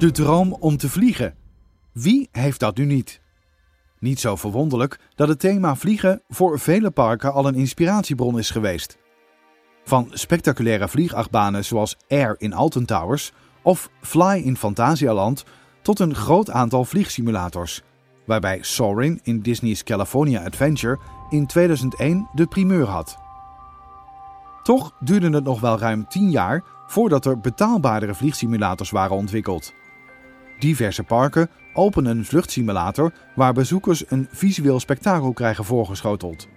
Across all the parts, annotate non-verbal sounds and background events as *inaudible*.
De droom om te vliegen. Wie heeft dat nu niet? Niet zo verwonderlijk dat het thema vliegen voor vele parken al een inspiratiebron is geweest. Van spectaculaire vliegachtbanen zoals Air in Alton Towers of Fly in Fantasialand tot een groot aantal vliegsimulators, waarbij Soarin in Disney's California Adventure in 2001 de primeur had. Toch duurde het nog wel ruim 10 jaar voordat er betaalbaardere vliegsimulators waren ontwikkeld. Diverse parken openen een vluchtsimulator waar bezoekers een visueel spektakel krijgen voorgeschoteld.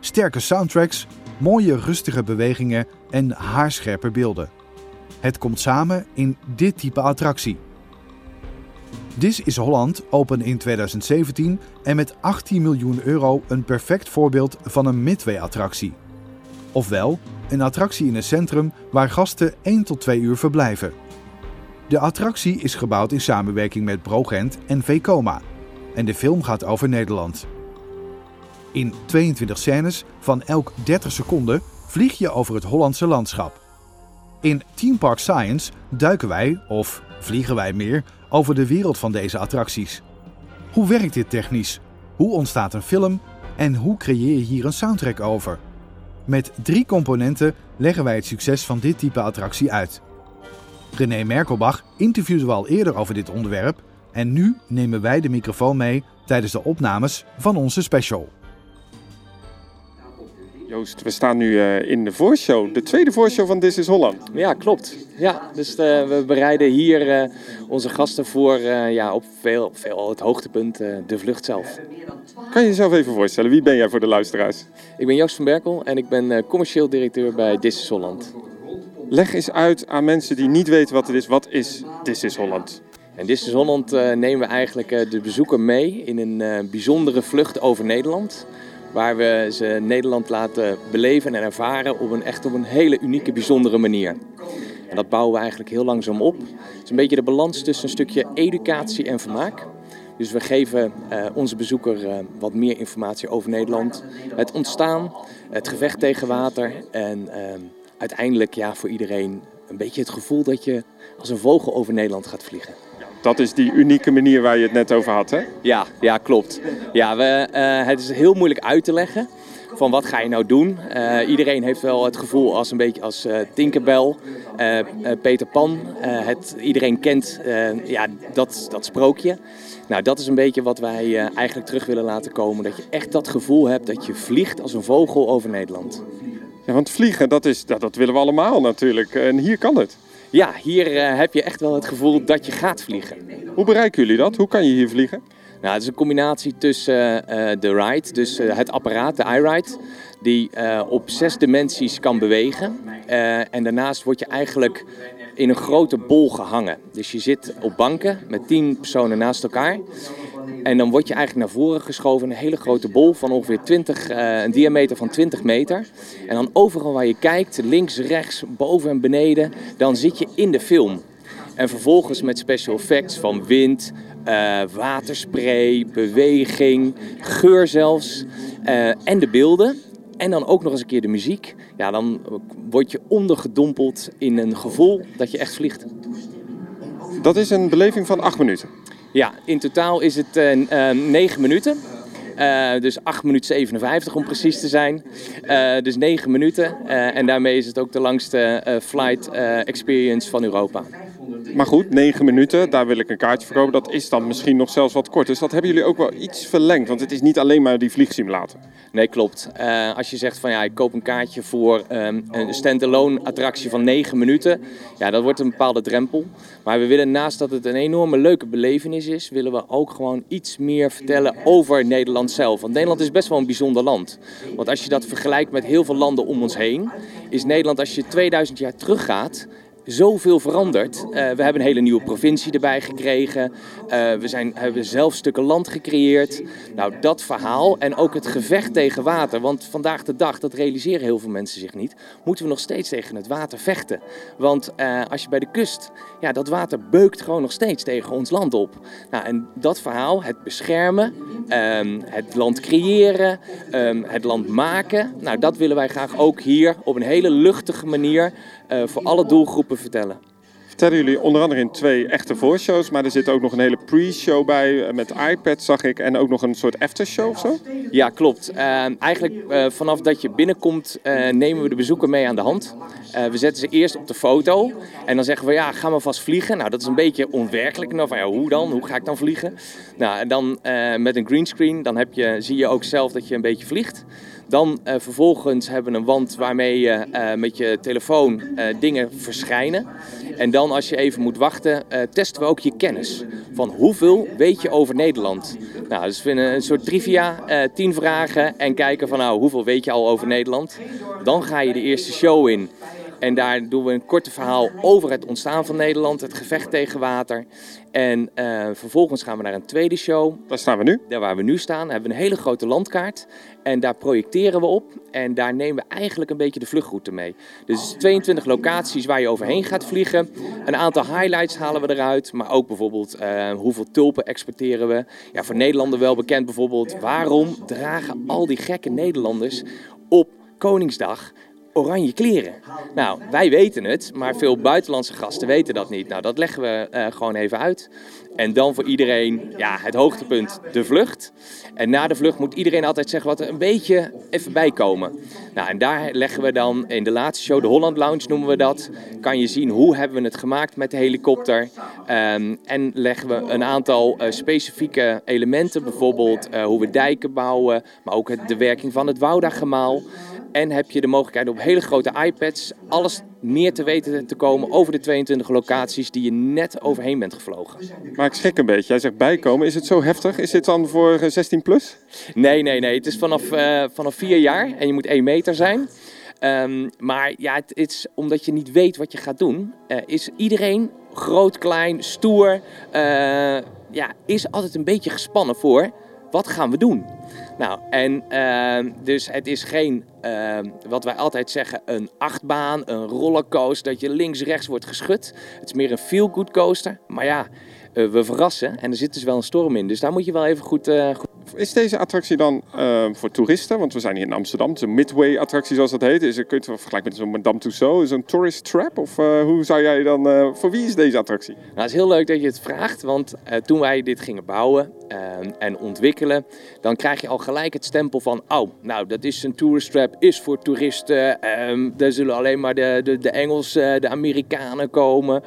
Sterke soundtracks, mooie rustige bewegingen en haarscherpe beelden. Het komt samen in dit type attractie. This is Holland opende in 2017 en met 18 miljoen euro een perfect voorbeeld van een midway-attractie. Ofwel, een attractie in het centrum waar gasten 1 tot 2 uur verblijven. De attractie is gebouwd in samenwerking met Brogent en Vekoma en de film gaat over Nederland. In 22 scènes van elk 30 seconden vlieg je over het Hollandse landschap. In Team Park Science duiken wij, of vliegen wij meer, over de wereld van deze attracties. Hoe werkt dit technisch? Hoe ontstaat een film? En hoe creëer je hier een soundtrack over? Met drie componenten leggen wij het succes van dit type attractie uit. René Merkelbach interviewde we al eerder over dit onderwerp en nu nemen wij de microfoon mee tijdens de opnames van onze special. Joost, we staan nu uh, in de voorshow, de tweede voorshow van This is Holland. Ja, klopt. Ja, dus uh, we bereiden hier uh, onze gasten voor ja, op veel, veel het hoogtepunt, de vlucht zelf. Kan je jezelf even voorstellen, wie ben jij voor de luisteraars? Ik ben Joost van Berkel en ik ben commercieel directeur bij This is Holland. Leg eens uit aan mensen die niet weten wat het is, wat is This is Holland? En This is Holland nemen we eigenlijk de bezoeker mee in een bijzondere vlucht over Nederland waar we ze Nederland laten beleven en ervaren op een echt op een hele unieke, bijzondere manier. En dat bouwen we eigenlijk heel langzaam op. Het is een beetje de balans tussen een stukje educatie en vermaak. Dus we geven onze bezoeker wat meer informatie over Nederland, het ontstaan, het gevecht tegen water en uh, uiteindelijk ja, voor iedereen een beetje het gevoel dat je als een vogel over Nederland gaat vliegen dat is die unieke manier waar je het net over had, hè? Ja, ja klopt. Ja, we, uh, het is heel moeilijk uit te leggen van wat ga je nou doen. Uh, iedereen heeft wel het gevoel als een beetje als uh, Tinkerbell, Peter Pan. het, iedereen kent ja, dat, dat sprookje. Nou, dat is een beetje wat wij eigenlijk terug willen laten komen. Dat je echt dat gevoel hebt dat je vliegt als een vogel over Nederland. Ja, want vliegen, dat, is, dat, dat willen we allemaal natuurlijk. En hier kan het. Ja, hier uh, heb je echt wel het gevoel dat je gaat vliegen. Hoe bereiken jullie dat? Hoe kan je hier vliegen? Nou, het is een combinatie tussen uh, de ride, dus uh, het apparaat, de iRide, die op zes dimensies kan bewegen. en daarnaast word je eigenlijk in een grote bol gehangen. Dus je zit op banken met tien personen naast elkaar. En dan word je eigenlijk naar voren geschoven. Een hele grote bol van ongeveer 20, uh, een diameter van 20 meter. En dan overal waar je kijkt, links, rechts, boven en beneden, dan zit je in de film. En vervolgens met special effects van wind, uh, waterspray, beweging, geur zelfs. Uh, en de beelden. En dan ook nog eens een keer de muziek. Ja, dan word je ondergedompeld in een gevoel dat je echt vliegt. Dat is een beleving van acht minuten. Ja, in totaal is het uh, uh, 9 minuten. Uh, dus 8 minuten 57 om precies te zijn. Dus 9 minuten. En daarmee is het ook de langste flight experience van Europa. Maar goed, 9 minuten, daar wil ik een kaartje voor kopen. Dat is dan misschien nog zelfs wat kort. Dus dat hebben jullie ook wel iets verlengd. Want het is niet alleen maar die vliegsimulator. Nee, klopt. als je zegt van ja, ik koop een kaartje voor um, een stand-alone attractie van 9 minuten. Ja, dat wordt een bepaalde drempel. Maar we willen naast dat het een enorme leuke belevenis is, willen we ook gewoon iets meer vertellen over Nederland zelf. Want Nederland is best wel een bijzonder land. Want als je dat vergelijkt met heel veel landen om ons heen, is Nederland als je 2000 jaar teruggaat zoveel veranderd. Uh, we hebben een hele nieuwe provincie erbij gekregen. Uh, we zijn, hebben zelf stukken land gecreëerd. Nou, dat verhaal en ook het gevecht tegen water. Want vandaag de dag, dat realiseren heel veel mensen zich niet, moeten we nog steeds tegen het water vechten. Want uh, als je bij de kust, ja, dat water beukt gewoon nog steeds tegen ons land op. Nou, en dat verhaal, het beschermen, um, het land creëren, um, het land maken. Nou, dat willen wij graag ook hier op een hele luchtige manier voor alle doelgroepen vertellen. vertellen jullie onder andere in twee echte voorshows. Maar er zit ook nog een hele pre-show bij met iPad, zag ik. En ook nog een soort aftershow of zo? Ja, klopt. eigenlijk vanaf dat je binnenkomt nemen we de bezoeker mee aan de hand. we zetten ze eerst op de foto. En dan zeggen we, ja, gaan we vast vliegen? Nou, dat is een beetje onwerkelijk. Nou, van, ja, hoe dan? Hoe ga ik dan vliegen? Nou, en dan met een greenscreen, dan heb je, zie je ook zelf dat je een beetje vliegt. Dan uh, vervolgens hebben we een wand waarmee je uh, met je telefoon uh, dingen verschijnen. En dan als je even moet wachten, testen we ook je kennis. Van hoeveel weet je over Nederland? Nou, dus we vinden een soort trivia, tien vragen en kijken van nou, hoeveel weet je al over Nederland? Dan ga je de eerste show in. En daar doen we een korte verhaal over het ontstaan van Nederland, het gevecht tegen water. En uh, vervolgens gaan we naar een tweede show. Waar staan we nu? Daar waar we nu staan, hebben we een hele grote landkaart. En daar projecteren we op. En daar nemen we eigenlijk een beetje de vluchtroute mee. Dus 22 locaties waar je overheen gaat vliegen. Een aantal highlights halen we eruit. Maar ook bijvoorbeeld uh, hoeveel tulpen exporteren we. Ja, voor Nederlanders wel bekend bijvoorbeeld. Waarom dragen al die gekke Nederlanders op Koningsdag oranje kleren. Nou, wij weten het, maar veel buitenlandse gasten weten dat niet. Nou, dat leggen we uh, gewoon even uit. En dan voor iedereen, ja, het hoogtepunt, de vlucht. En na de vlucht moet iedereen altijd zeggen wat er een beetje even bij komen. Nou, en daar leggen we dan in de laatste show, de Holland Lounge noemen we dat. Kan je zien hoe hebben we het gemaakt met de helikopter. Um, en leggen we een aantal uh, specifieke elementen, bijvoorbeeld uh, hoe we dijken bouwen, maar ook het, de werking van het Wouda-gemaal. En heb je de mogelijkheid op hele grote iPads alles meer te weten te komen over de 22 locaties die je net overheen bent gevlogen. Maar ik schrik een beetje. Jij zegt bijkomen. Is het zo heftig? Is dit dan voor 16 plus? Nee, nee, nee. Het is vanaf, uh, vanaf 4 jaar en je moet 1 meter zijn. Um, maar ja, het, het, is omdat je niet weet wat je gaat doen, uh, is iedereen groot, klein, stoer, uh, ja, is altijd een beetje gespannen voor wat gaan we doen? Nou, en uh, dus het is geen, uh, wat wij altijd zeggen, een achtbaan, een rollercoaster, dat je links-rechts wordt geschud. Het is meer een feel-good coaster. Maar ja, uh, we verrassen en er zit dus wel een storm in. Dus daar moet je wel even goed, eh, goed is deze attractie dan uh, voor toeristen? Want we zijn hier in Amsterdam. Is een midway-attractie zoals dat heet. Is, kun je het vergelijken met zo'n Madame Tussauds? Zo'n tourist trap? Of uh, hoe zou jij dan... Uh, voor wie is deze attractie? Nou, het is heel leuk dat je het vraagt. Want toen wij dit gingen bouwen en ontwikkelen... dan krijg je al gelijk het stempel van... Oh, nou, dat is een tourist trap. Is voor toeristen. Um, daar zullen alleen maar de, de, de Engelsen, de Amerikanen komen.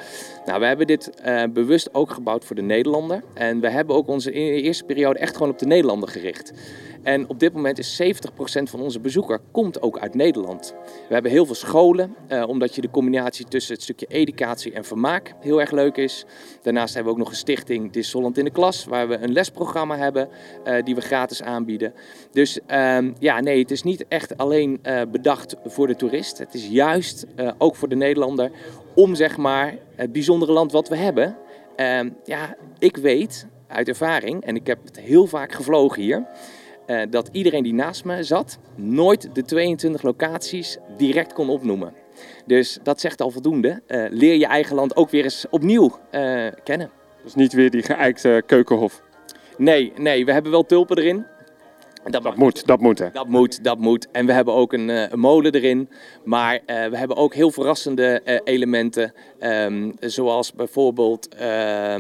Nou, we hebben dit bewust ook gebouwd voor de Nederlander. En we hebben ook onze eerste periode echt gewoon op de Nederlander gericht. En op dit moment is 70% van onze bezoeker komt ook uit Nederland. We hebben heel veel scholen, eh, omdat je de combinatie tussen het stukje educatie en vermaak heel erg leuk is. Daarnaast hebben we ook nog een stichting Dis Holland in de Klas, waar we een lesprogramma hebben uh, die we gratis aanbieden. Dus uh, ja, nee, het is niet echt alleen uh, bedacht voor de toerist. Het is juist uh, ook voor de Nederlander om zeg maar het bijzondere land wat we hebben. Ehm, ja, ik weet uit ervaring, en ik heb het heel vaak gevlogen hier, uh, dat iedereen die naast me zat nooit de 22 locaties direct kon opnoemen. Dus dat zegt al voldoende. Uh, leer je eigen land ook weer eens opnieuw uh, kennen. Dus niet weer die geëikte keukenhof? Nee, nee, we hebben wel tulpen erin. Dat, dat moet, dat moet hè? Dat moet, dat moet. En we hebben ook een, een molen erin. Maar uh, we hebben ook heel verrassende uh, elementen. Um, zoals bijvoorbeeld uh,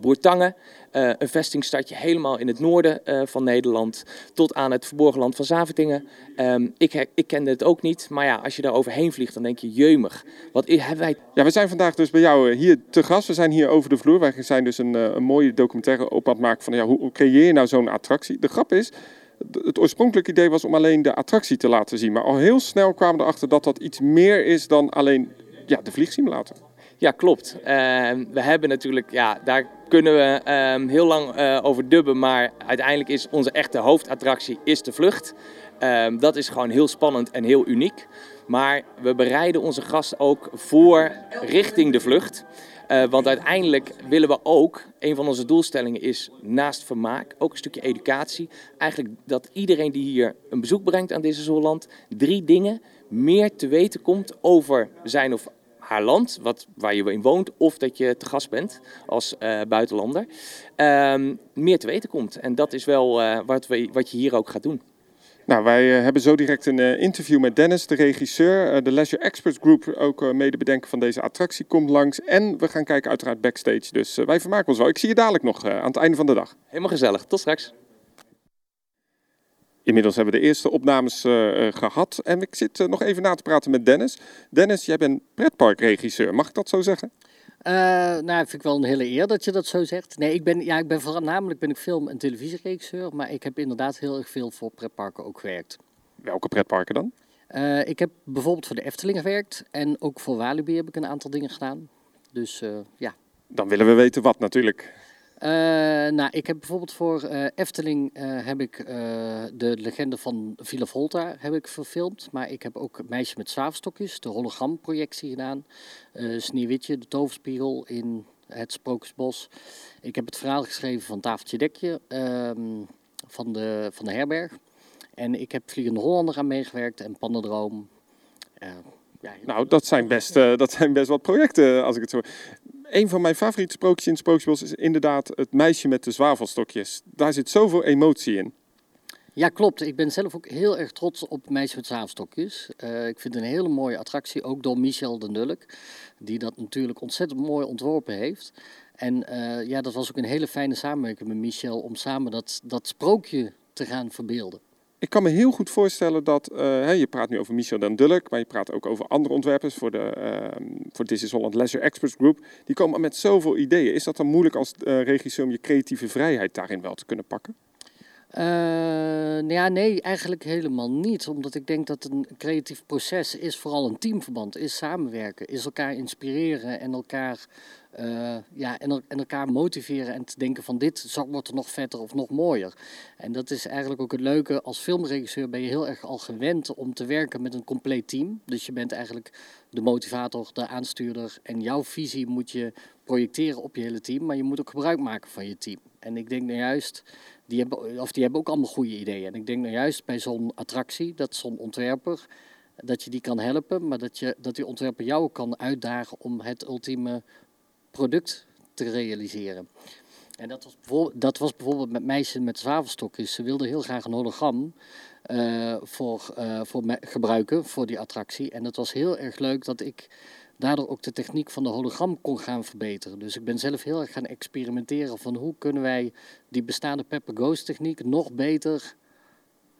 Boertangen. Uh, een vestingstadje helemaal in het noorden van Nederland, tot aan het verborgen land van Zavetingen. Um, ik, ik kende het ook niet, maar ja, als je daar overheen vliegt, dan denk je, jeumig, wat hebben wij... Ja, we zijn vandaag dus bij jou hier te gast. We zijn hier over de vloer. Wij zijn dus een, een mooie documentaire op aan het maken van, ja, hoe creëer je nou zo'n attractie? De grap is, het oorspronkelijke idee was om alleen de attractie te laten zien. Maar al heel snel kwamen we erachter dat dat iets meer is dan alleen ja, de vliegsimulator. Ja, klopt. Uh, we hebben natuurlijk, ja, daar kunnen we uh, heel lang uh, over dubben, maar uiteindelijk is onze echte hoofdattractie is de vlucht. Ehm, dat is gewoon heel spannend en heel uniek. Maar we bereiden onze gast ook voor richting de vlucht. Uh, want uiteindelijk willen we ook, een van onze doelstellingen is naast vermaak, ook een stukje educatie. Eigenlijk dat iedereen die hier een bezoek brengt aan deze Holland, drie dingen meer te weten komt over zijn of haar land, wat, waar je in woont, of dat je te gast bent als uh, buitenlander, uh, meer te weten komt. En dat is wel uh, wat, we, wat je hier ook gaat doen. Nou, wij hebben zo direct een interview met Dennis, de regisseur. de Leisure Experts Group, ook mede bedenken van deze attractie, komt langs. En we gaan kijken uiteraard backstage. Dus wij vermaken ons wel. Ik zie je dadelijk nog aan het einde van de dag. Helemaal gezellig. Tot straks. Inmiddels hebben we de eerste opnames uh, gehad en ik zit uh, nog even na te praten met Dennis. Dennis, jij bent pretparkregisseur, mag ik dat zo zeggen? Uh, nou, vind ik wel een hele eer dat je dat zo zegt. Nee, ik ben, ja, ik ben voornamelijk ben ik film- en televisieregisseur, maar ik heb inderdaad heel erg veel voor pretparken ook gewerkt. Welke pretparken dan? ik heb bijvoorbeeld voor de Efteling gewerkt en ook voor Walibi heb ik een aantal dingen gedaan. Dus ja. Dan willen we weten wat natuurlijk. Uh, nou, ik heb bijvoorbeeld voor uh, Efteling uh, heb ik de legende van Villa Volta heb ik verfilmd. Maar ik heb ook Meisje met zwaafstokjes, de hologramprojectie gedaan. Sneeuwwitje, de toverspiegel in het Sprookjesbos. Ik heb het verhaal geschreven van Tafeltje Dekje ehm, van, de, van de herberg. En ik heb Vliegende Hollander aan meegewerkt en Pannendroom. Nou, dat zijn, best, dat zijn best wat projecten als ik het zo een van mijn favoriete sprookjes in Sprookjesbos is inderdaad het meisje met de zwavelstokjes. Daar zit zoveel emotie in. Ja, klopt. Ik ben zelf ook heel erg trots op Meisje met Zwavelstokjes. Uh, ik vind het een hele mooie attractie, ook door Michel de Nulk, die dat natuurlijk ontzettend mooi ontworpen heeft. En ja, dat was ook een hele fijne samenwerking met Michel om samen dat, dat sprookje te gaan verbeelden. Ik kan me heel goed voorstellen dat, uh, je praat nu over Michel den Dulk, maar je praat ook over andere ontwerpers voor, de, uh, voor This is Holland Leisure Experts Group. Die komen met zoveel ideeën. Is dat dan moeilijk als uh, regisseur om je creatieve vrijheid daarin wel te kunnen pakken? Uh, nou ja, nee, eigenlijk helemaal niet. Omdat ik denk dat een creatief proces is vooral een teamverband, is samenwerken, is elkaar inspireren en elkaar uh, ja, en, en, elkaar motiveren en te denken van dit wordt er nog vetter of nog mooier. En dat is eigenlijk ook het leuke. Als filmregisseur ben je heel erg al gewend om te werken met een compleet team. Dus je bent eigenlijk de motivator, de aanstuurder. En jouw visie moet je projecteren op je hele team. Maar je moet ook gebruik maken van je team. En ik denk nou juist, die hebben, of die hebben ook allemaal goede ideeën. En ik denk nou juist bij zo'n attractie, dat zo'n ontwerper dat je die kan helpen, maar dat, je, dat die ontwerper jou kan uitdagen om het ultieme product te realiseren. En dat was, bijvoorbeeld, dat was bijvoorbeeld met meisjes met zwavelstokjes. Ze wilden heel graag een hologram uh, voor, uh, voor gebruiken voor die attractie. En het was heel erg leuk dat ik daardoor ook de techniek van de hologram kon gaan verbeteren. Dus ik ben zelf heel erg gaan experimenteren van hoe kunnen wij die bestaande Pepper Ghost techniek nog beter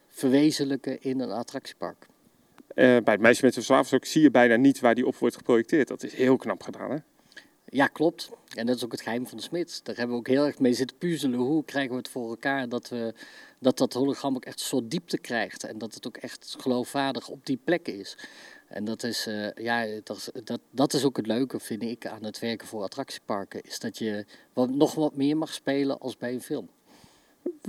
verwezenlijken in een attractiepark. Uh, bij het meisje met de zwavelstok zie je bijna niet waar die op wordt geprojecteerd. Dat is heel knap gedaan, hè? Ja, klopt. En dat is ook het geheim van de smid. Daar hebben we ook heel erg mee zitten puzzelen. Hoe krijgen we het voor elkaar dat we, dat, dat hologram ook echt een soort diepte krijgt. En dat het ook echt geloofwaardig op die plek is. En dat is, uh, ja, dat, dat, dat is ook het leuke, vind ik, aan het werken voor attractieparken. Is dat je wat, nog wat meer mag spelen als bij een film.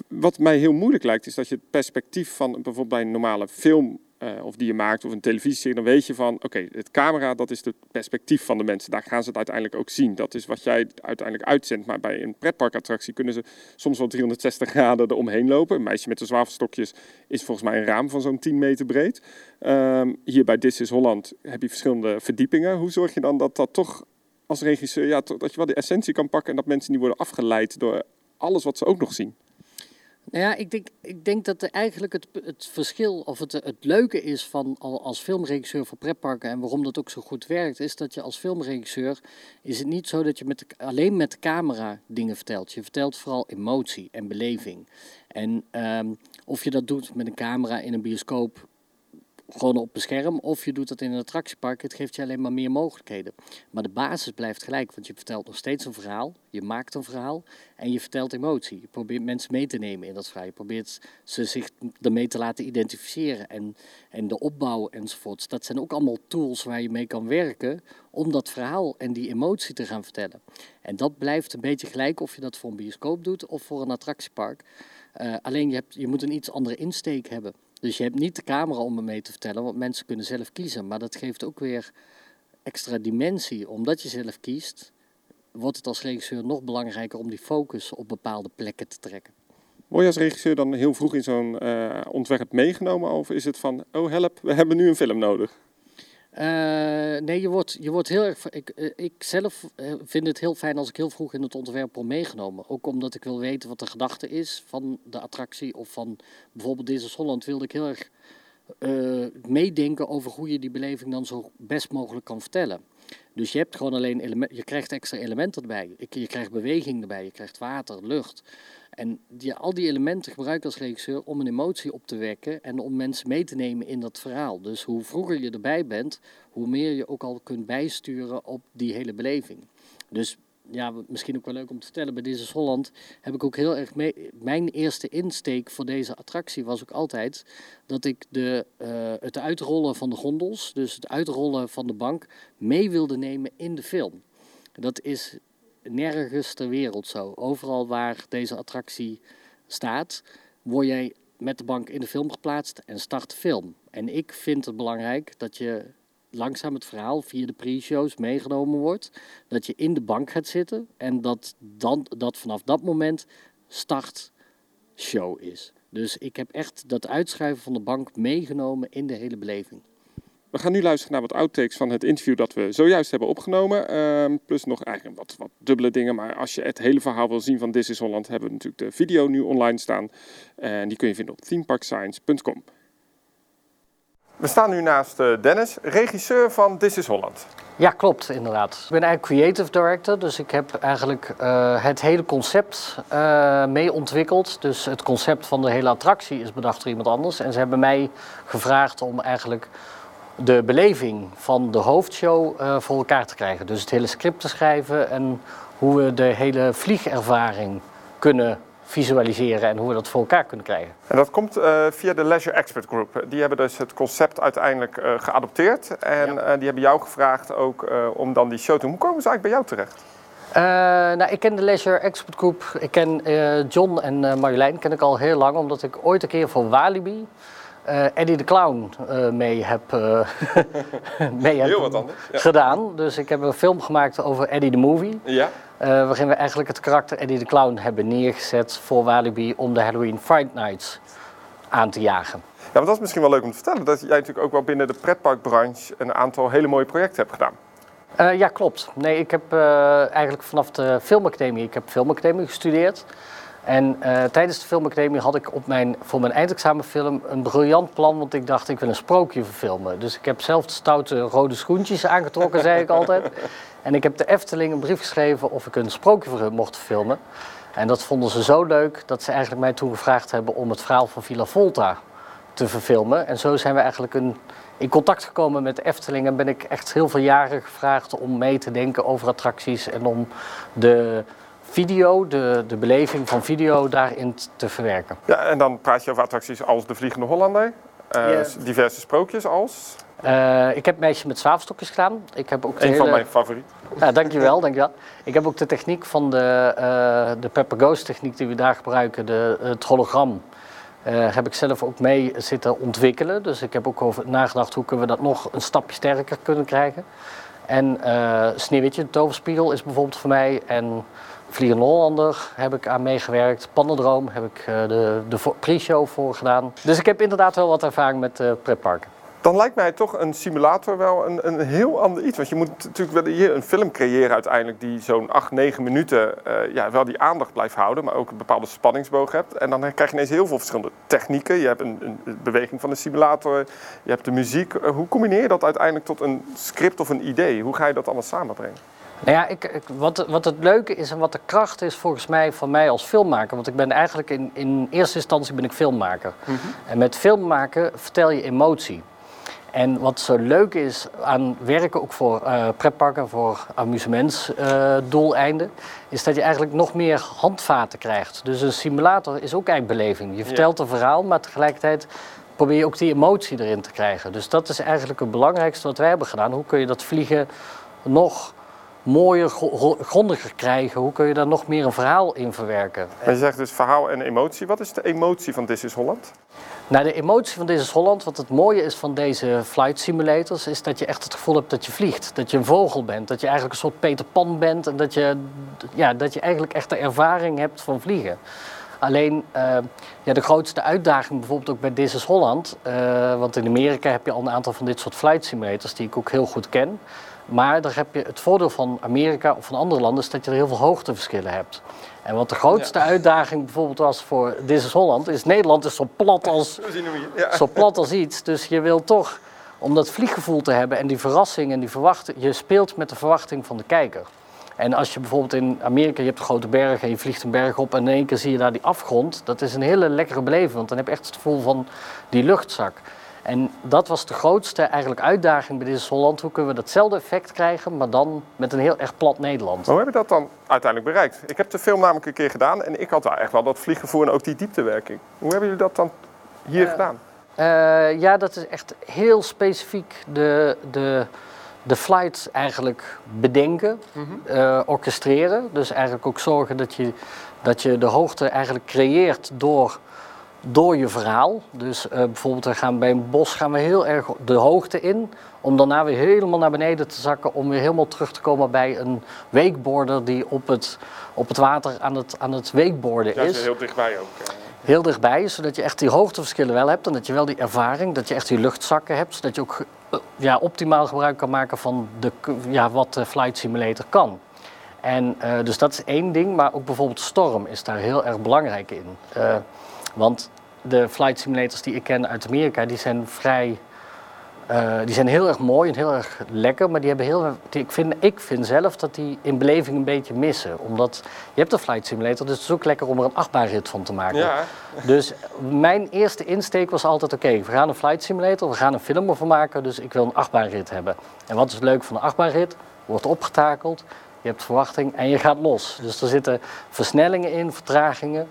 Wat mij heel moeilijk lijkt, is dat je het perspectief van bijvoorbeeld bij een normale film uh, of die je maakt of een televisieserie, dan weet je van oké, het camera dat is het perspectief van de mensen. Daar gaan ze het uiteindelijk ook zien. Dat is wat jij uiteindelijk uitzendt. Maar bij een pretparkattractie kunnen ze soms wel 360 graden eromheen lopen. Een meisje met de zwavelstokjes is volgens mij een raam van zo'n 10 meter breed. Um, hier bij This is Holland heb je verschillende verdiepingen. Hoe zorg je dan dat dat toch als regisseur, ja, dat je wel de essentie kan pakken en dat mensen niet worden afgeleid door alles wat ze ook nog zien? Nou ja, ik denk, ik denk dat eigenlijk het, het verschil of het, het leuke is van als filmregisseur voor pretparken en waarom dat ook zo goed werkt, is dat je als filmregisseur is het niet zo dat je met alleen met de camera dingen vertelt. Je vertelt vooral emotie en beleving. En um, of je dat doet met een camera in een bioscoop gewoon op een scherm of je doet dat in een attractiepark. Het geeft je alleen maar meer mogelijkheden. Maar de basis blijft gelijk, want je vertelt nog steeds een verhaal. Je maakt een verhaal en je vertelt emotie. Je probeert mensen mee te nemen in dat verhaal. Je probeert ze zich ermee te laten identificeren en, en de opbouw enzovoorts. Dat zijn ook allemaal tools waar je mee kan werken om dat verhaal en die emotie te gaan vertellen. En dat blijft een beetje gelijk of je dat voor een bioscoop doet of voor een attractiepark. Uh, alleen je, hebt, je moet een iets andere insteek hebben. Dus je hebt niet de camera om me mee te vertellen, want mensen kunnen zelf kiezen. Maar dat geeft ook weer extra dimensie. Omdat je zelf kiest, wordt het als regisseur nog belangrijker om die focus op bepaalde plekken te trekken. Word je als regisseur dan heel vroeg in zo'n uh, ontwerp meegenomen? Of is het van, oh help, we hebben nu een film nodig? Nee, je wordt, je wordt heel erg. Ik, ik zelf vind het heel fijn als ik heel vroeg in het ontwerp word meegenomen. Ook omdat ik wil weten wat de gedachte is van de attractie. Of van bijvoorbeeld deze Holland wilde ik heel erg meedenken over hoe je die beleving dan zo best mogelijk kan vertellen. Dus je hebt gewoon alleen element, je krijgt extra elementen erbij. Je krijgt beweging erbij, je krijgt water, lucht. En die, al die elementen gebruik ik als regisseur om een emotie op te wekken en om mensen mee te nemen in dat verhaal. Dus hoe vroeger je erbij bent, hoe meer je ook al kunt bijsturen op die hele beleving. Dus ja, misschien ook wel leuk om te vertellen, bij deze Holland heb ik ook heel erg mee. Mijn eerste insteek voor deze attractie was ook altijd dat ik de, uh, het uitrollen van de gondels, dus het uitrollen van de bank, mee wilde nemen in de film. Dat is nergens ter wereld zo. Overal waar deze attractie staat, word jij met de bank in de film geplaatst en start de film. En ik vind het belangrijk dat je langzaam het verhaal via de pre-shows meegenomen wordt. Dat je in de bank gaat zitten en dat, dan, dat vanaf dat moment start show is. Dus ik heb echt dat uitschuiven van de bank meegenomen in de hele beleving. We gaan nu luisteren naar wat outtakes van het interview dat we zojuist hebben opgenomen. Ehm, plus nog eigenlijk wat, wat dubbele dingen. Maar als je het hele verhaal wil zien van This is Holland, hebben we natuurlijk de video nu online staan. En die kun je vinden op themeparkscience.com. We staan nu naast eh, Dennis, regisseur van This is Holland. Ja, klopt, inderdaad. Ik ben eigenlijk creative director, dus ik heb eigenlijk uh, het hele concept uh, mee ontwikkeld. Dus het concept van de hele attractie is bedacht door iemand anders. En ze hebben mij gevraagd om eigenlijk de beleving van de hoofdshow uh, voor elkaar te krijgen. Dus het hele script te schrijven en hoe we de hele vliegervaring kunnen visualiseren en hoe we dat voor elkaar kunnen krijgen. En dat komt uh, via de Leisure Expert Group. Die hebben dus het concept uiteindelijk uh, geadopteerd. En ja. die hebben jou gevraagd ook om dan die show te doen. Hoe komen ze eigenlijk bij jou terecht? nou, ik ken de Leisure Expert Group. Ik ken John en Marjolein ken ik al heel lang, omdat ik ooit een keer voor Walibi uh, Eddie de Clown uh, mee heb, uh, *laughs* mee heb Heel wat. Ja. gedaan. Dus ik heb een film gemaakt over Eddie the Movie. Ja. waarin we eigenlijk het karakter Eddie de Clown hebben neergezet voor Walibi om de Halloween Fright Nights aan te jagen. Ja, maar dat is misschien wel leuk om te vertellen. Dat jij natuurlijk ook wel binnen de pretparkbranche een aantal hele mooie projecten hebt gedaan. ja, klopt. Nee, ik heb eigenlijk vanaf de filmacademie, ik heb filmacademie gestudeerd. En uh, tijdens de filmacademie had ik op mijn, voor mijn eindexamenfilm een briljant plan, want ik dacht ik wil een sprookje verfilmen. Dus ik heb zelf stoute rode schoentjes aangetrokken, zei ik altijd. *laughs* En ik heb de Efteling een brief geschreven of ik een sprookje mocht filmen. En dat vonden ze zo leuk dat ze eigenlijk mij toen gevraagd hebben om het verhaal van Villa Volta te verfilmen. En zo zijn we eigenlijk een, in contact gekomen met de Efteling en ben ik echt heel veel jaren gevraagd om mee te denken over attracties en om de video, de, de beleving van video daarin te verwerken. Ja, en dan praat je over attracties als de Vliegende Hollander, uh, yeah. diverse sprookjes als? Uh, ik heb Meisje met zwavelstokjes gedaan. Ik heb ook Een hele... van mijn favorieten. Ja, dankjewel, dankjewel. Ik heb ook de techniek van de, uh, de Pepper Ghost techniek die we daar gebruiken, de, het hologram. Heb ik zelf ook mee zitten ontwikkelen. Dus ik heb ook over nagedacht hoe kunnen we dat nog een stapje sterker kunnen krijgen. En Sneeuwwitje, de toverspiegel, is bijvoorbeeld voor mij. En Vliegende heb ik aan meegewerkt. Pannendroom heb ik uh, de, de pre-show voor gedaan. Dus ik heb inderdaad wel wat ervaring met uh, pretparken. Dan lijkt mij toch een simulator wel een, een heel ander iets. Want je moet natuurlijk wel hier een film creëren uiteindelijk die zo'n 8, 9 minuten uh, ja, wel die aandacht blijft houden, maar ook een bepaalde spanningsboog hebt. En dan krijg je ineens heel veel verschillende technieken. Je hebt een, een beweging van de simulator, je hebt de muziek. hoe combineer je dat uiteindelijk tot een script of een idee? Hoe ga je dat allemaal samenbrengen? Nou ja, ik, ik, wat, wat het leuke is en wat de kracht is volgens mij van mij als filmmaker. Want ik ben eigenlijk in, in eerste instantie ben ik filmmaker. Mm -hmm. En met filmmaken vertel je emotie. En wat zo leuk is aan werken ook voor uh, pretparken, voor amusementsdoeleinden, uh, is dat je eigenlijk nog meer handvaten krijgt. Dus een simulator is ook eigenlijk beleving. Je vertelt ja. een verhaal, maar tegelijkertijd probeer je ook die emotie erin te krijgen. Dus dat is eigenlijk het belangrijkste wat wij hebben gedaan. Hoe kun je dat vliegen nog mooier, grondiger krijgen? Hoe kun je daar nog meer een verhaal in verwerken? En je zegt dus verhaal en emotie. Wat is de emotie van This is Holland? Nou, de emotie van This is Holland, wat het mooie is van deze flight simulators, is dat je echt het gevoel hebt dat je vliegt. Dat je een vogel bent, dat je eigenlijk een soort Peter Pan bent en dat je, ja, dat je eigenlijk echt de ervaring hebt van vliegen. Alleen uh, ja, de grootste uitdaging bijvoorbeeld ook bij This is Holland. Uh, want in Amerika heb je al een aantal van dit soort flight simulators die ik ook heel goed ken. Maar daar heb je het voordeel van Amerika of van andere landen is dat je er heel veel hoogteverschillen hebt. En wat de grootste uitdaging bijvoorbeeld was voor This is Holland, is Nederland is zo plat als, ja. zo plat als iets. Dus je wil toch, om dat vlieggevoel te hebben en die verrassing en die verwachting, je speelt met de verwachting van de kijker. En als je bijvoorbeeld in Amerika, je hebt grote bergen en je vliegt een berg op en in één keer zie je daar die afgrond. Dat is een hele lekkere beleving, want dan heb je echt het gevoel van die luchtzak. En dat was de grootste eigenlijk uitdaging bij dit Holland. Hoe kunnen we datzelfde effect krijgen, maar dan met een heel erg plat Nederland. hoe heb je dat dan uiteindelijk bereikt? Ik heb de film namelijk een keer gedaan en ik had wel echt wel dat vlieggevoel en ook die dieptewerking. Hoe hebben jullie dat dan hier uh, gedaan? Uh, ja, dat is echt heel specifiek de, de, de flight eigenlijk bedenken, mm -hmm. uh, orchestreren. Dus eigenlijk ook zorgen dat je, dat je de hoogte eigenlijk creëert door door je verhaal. Dus uh, bijvoorbeeld we gaan bij een bos gaan we heel erg de hoogte in. Om daarna weer helemaal naar beneden te zakken. Om weer helemaal terug te komen bij een wakeboarder die op het, op het water aan het, aan het wakeboarden ja, is. heel dichtbij ook. Heel dichtbij, zodat je echt die hoogteverschillen wel hebt. En dat je wel die ervaring, dat je echt die luchtzakken hebt. Zodat je ook uh, ja, optimaal gebruik kan maken van de, ja, wat de Flight Simulator kan. En uh, dus dat is één ding, maar ook bijvoorbeeld storm is daar heel erg belangrijk in. Want de flight simulators die ik ken uit Amerika, die zijn vrij. Uh, die zijn heel erg mooi en heel erg lekker, maar die hebben heel, die, ik, vind, ik vind zelf dat die in beleving een beetje missen. Omdat je hebt een flight simulator, dus het is ook lekker om er een achtbaanrit van te maken. Ja. Dus mijn eerste insteek was altijd: oké, okay, we gaan een flight simulator, we gaan een film ervan maken, dus ik wil een achtbaanrit hebben. En wat is het leuk van een achtbaanrit? Wordt opgetakeld, je hebt verwachting en je gaat los. Dus er zitten versnellingen in, vertragingen.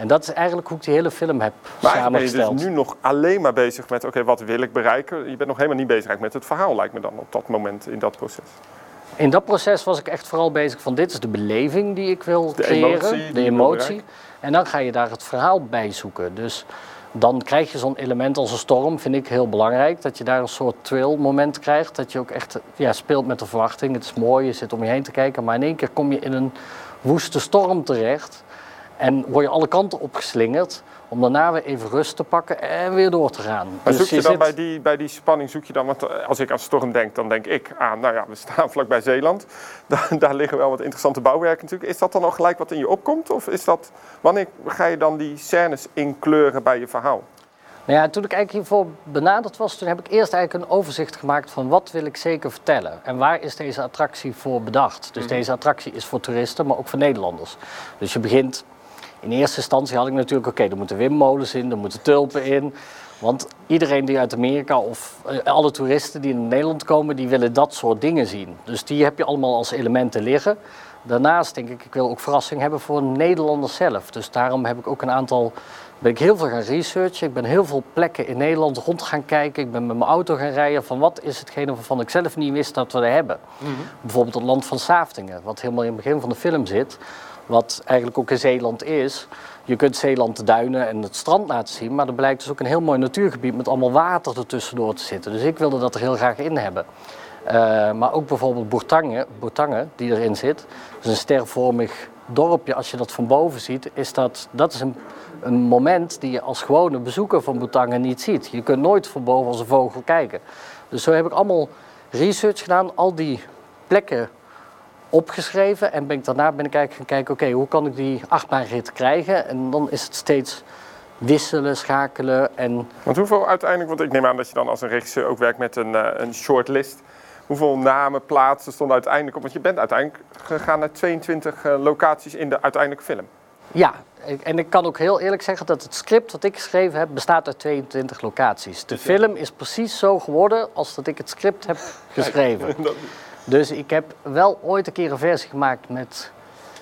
En dat is eigenlijk hoe ik die hele film heb maar samengesteld. ben je dus nu nog alleen maar bezig met, oké, wat wil ik bereiken? Je bent nog helemaal niet bezig met het verhaal, lijkt me dan, op dat moment, in dat proces. In dat proces was ik echt vooral bezig van, dit is de beleving die ik wil de creëren. Emotie, de emotie. En dan ga je daar het verhaal bij zoeken. Dus dan krijg je zo'n element als een storm, vind ik heel belangrijk. Dat je daar een soort thrill moment krijgt. Dat je ook echt ja, speelt met de verwachting. Het is mooi, je zit om je heen te kijken. Maar in één keer kom je in een woeste storm terecht. En word je alle kanten opgeslingerd om daarna weer even rust te pakken en weer door te gaan. Maar dus zoek je, je dan zit... bij, die, bij die spanning, zoek je dan, want eh, als ik aan storm denk, dan denk ik aan, nou ja, we staan vlakbij Zeeland. *laughs* Daar, daar liggen wel wat interessante bouwwerken natuurlijk. Is dat dan al gelijk wat in je opkomt? Of is dat, wanneer ga je dan die scènes inkleuren bij je verhaal? Nou ja, toen ik eigenlijk hiervoor benaderd was, toen heb ik eerst eigenlijk een overzicht gemaakt van wat wil ik zeker vertellen. En waar is deze attractie voor bedacht? Dus mm. deze attractie is voor toeristen, maar ook voor Nederlanders. Dus je begint in eerste instantie had ik natuurlijk, oké, okay, er moeten windmolens in, er moeten tulpen in. Want iedereen die uit Amerika of uh, alle toeristen die in Nederland komen, die willen dat soort dingen zien. Dus die heb je allemaal als elementen liggen. Daarnaast denk ik, ik wil ook verrassing hebben voor Nederlanders zelf. Dus daarom heb ik ook een aantal, ben ik heel veel gaan researchen. Ik ben heel veel plekken in Nederland rond gaan kijken. Ik ben met mijn auto gaan rijden van wat is hetgene waarvan ik zelf niet wist dat we er hebben. Mm -hmm. Bijvoorbeeld het land van Saftingen, wat helemaal in het begin van de film zit wat eigenlijk ook in Zeeland is. Je kunt Zeeland de duinen en het strand laten zien, maar er blijkt dus ook een heel mooi natuurgebied met allemaal water ertussendoor te zitten. Dus ik wilde dat er heel graag in hebben. Uh, maar ook bijvoorbeeld Bourtange, die erin zit. Dus een stervormig dorpje, als je dat van boven ziet, is dat, dat is een, een moment die je als gewone bezoeker van Bourtange niet ziet. Je kunt nooit van boven als een vogel kijken. Dus zo heb ik allemaal research gedaan, al die plekken opgeschreven. En ben ik daarna ben ik eigenlijk gaan kijken, oké, hoe kan ik die achtbaanrit krijgen? En dan is het steeds wisselen, schakelen en... Want hoeveel uiteindelijk, want ik neem aan dat je dan als een regisseur ook werkt met een, uh, een shortlist. Hoeveel namen, plaatsen stonden uiteindelijk op? Want je bent uiteindelijk gegaan naar 22 uh, locaties in de uiteindelijke film. Ja, en ik kan ook heel eerlijk zeggen dat het script wat ik geschreven heb bestaat uit 22 locaties. De film is precies zo geworden als dat ik het script heb *laughs* geschreven. *laughs* Dus ik heb wel ooit een keer een versie gemaakt met.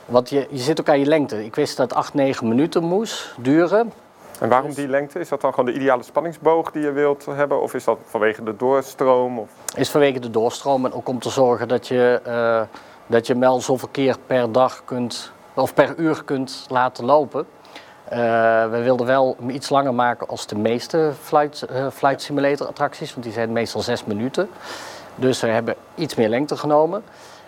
Want je, je zit ook aan je lengte. Ik wist dat het 8, 9 minuten moest duren. En waarom die lengte? Is dat dan gewoon de ideale spanningsboog die je wilt hebben? Of is dat vanwege de doorstroom? Of? Is vanwege de doorstroom en ook om te zorgen dat je, uh, dat je wel zoveel keer per dag kunt, of per uur kunt laten lopen. Uh, we wilden wel hem iets langer maken als de meeste flight, uh, flight simulator attracties, want die zijn meestal zes minuten. Dus we hebben iets meer lengte genomen.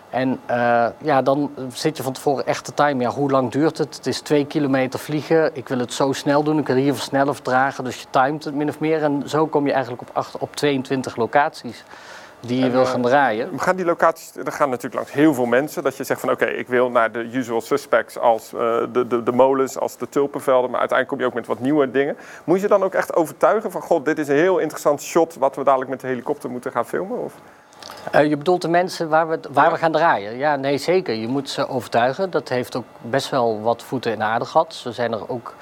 En uh, ja, dan zit je van tevoren echt te timen. Ja, hoe lang duurt het? Het is twee kilometer vliegen. Ik wil het zo snel doen. Ik wil hier versnellen vertragen. Dus je timet het min of meer. En zo kom je eigenlijk op, acht, op 22 locaties die je wil gaan draaien. Gaan die locaties, er gaan natuurlijk langs heel veel mensen. Dat je zegt van oké, ik wil naar de usual suspects als uh, de, de, de molens, als de tulpenvelden. Maar uiteindelijk kom je ook met wat nieuwe dingen. Moet je dan ook echt overtuigen van god, dit is een heel interessant shot wat we dadelijk met de helikopter moeten gaan filmen? Of? Uh, je bedoelt de mensen waar, we, waar we gaan draaien? Ja, nee, zeker. Je moet ze overtuigen. Dat heeft ook best wel wat voeten in aarde gehad. Zo zijn er ook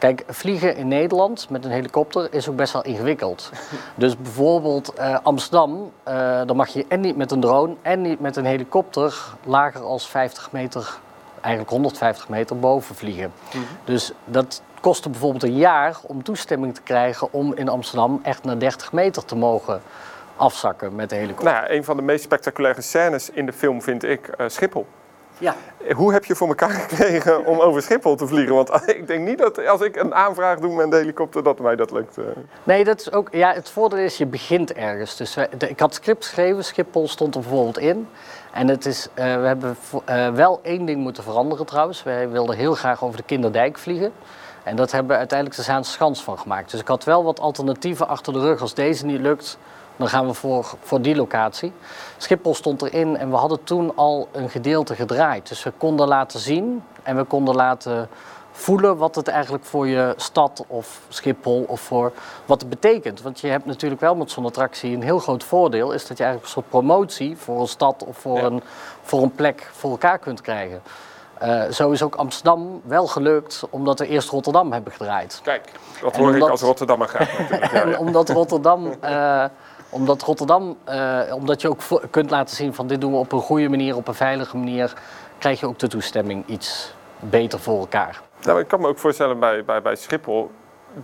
Kijk, vliegen in Nederland met een helikopter is ook best wel ingewikkeld. *laughs* dus bijvoorbeeld uh, Amsterdam, uh, dan mag je en niet met een drone en niet met een helikopter lager als 50 meter, eigenlijk 150 meter boven vliegen. Mhm. Dus dat kostte bijvoorbeeld een jaar om toestemming te krijgen om in Amsterdam echt naar 30 meter te mogen afzakken met de helikopter. Nou een van de meest spectaculaire scènes in de film vind ik uh, Schiphol. Ja. Hoe heb je voor elkaar *laughs* gekregen om over Schiphol te vliegen? Want *laughs* ik denk niet dat als ik een aanvraag doe met een helikopter, dat mij dat lukt. Eh. Nee, dat is ook, ja, het voordeel is, je begint ergens. Dus ik had script geschreven, Schiphol stond er bijvoorbeeld in. En het is, uh, we hebben uh, wel één ding moeten veranderen trouwens. Wij wilden heel graag over de Kinderdijk vliegen. En dat hebben we uiteindelijk de Zaanse Schans van gemaakt. Dus ik had wel wat alternatieven achter de rug als deze niet lukt dan gaan we voor, voor die locatie. Schiphol stond erin en we hadden toen al een gedeelte gedraaid. Dus we konden laten zien en we konden laten voelen wat het eigenlijk voor je stad of Schiphol of voor wat het betekent. Want je hebt natuurlijk wel met zo'n attractie een heel groot voordeel, is dat je eigenlijk een soort promotie voor een stad of voor, een, voor een plek voor elkaar kunt krijgen. Uh, zo is ook Amsterdam wel gelukt, omdat we eerst Rotterdam hebben gedraaid. Kijk, dat hoor ik als Rotterdammer graag *laughs* en omdat Rotterdam uh, omdat Rotterdam, uh, omdat je ook kunt laten zien van dit doen we op een goede manier, op een veilige manier, krijg je ook de toestemming iets beter voor elkaar. Nou, ik kan me ook voorstellen bij, bij, bij Schiphol,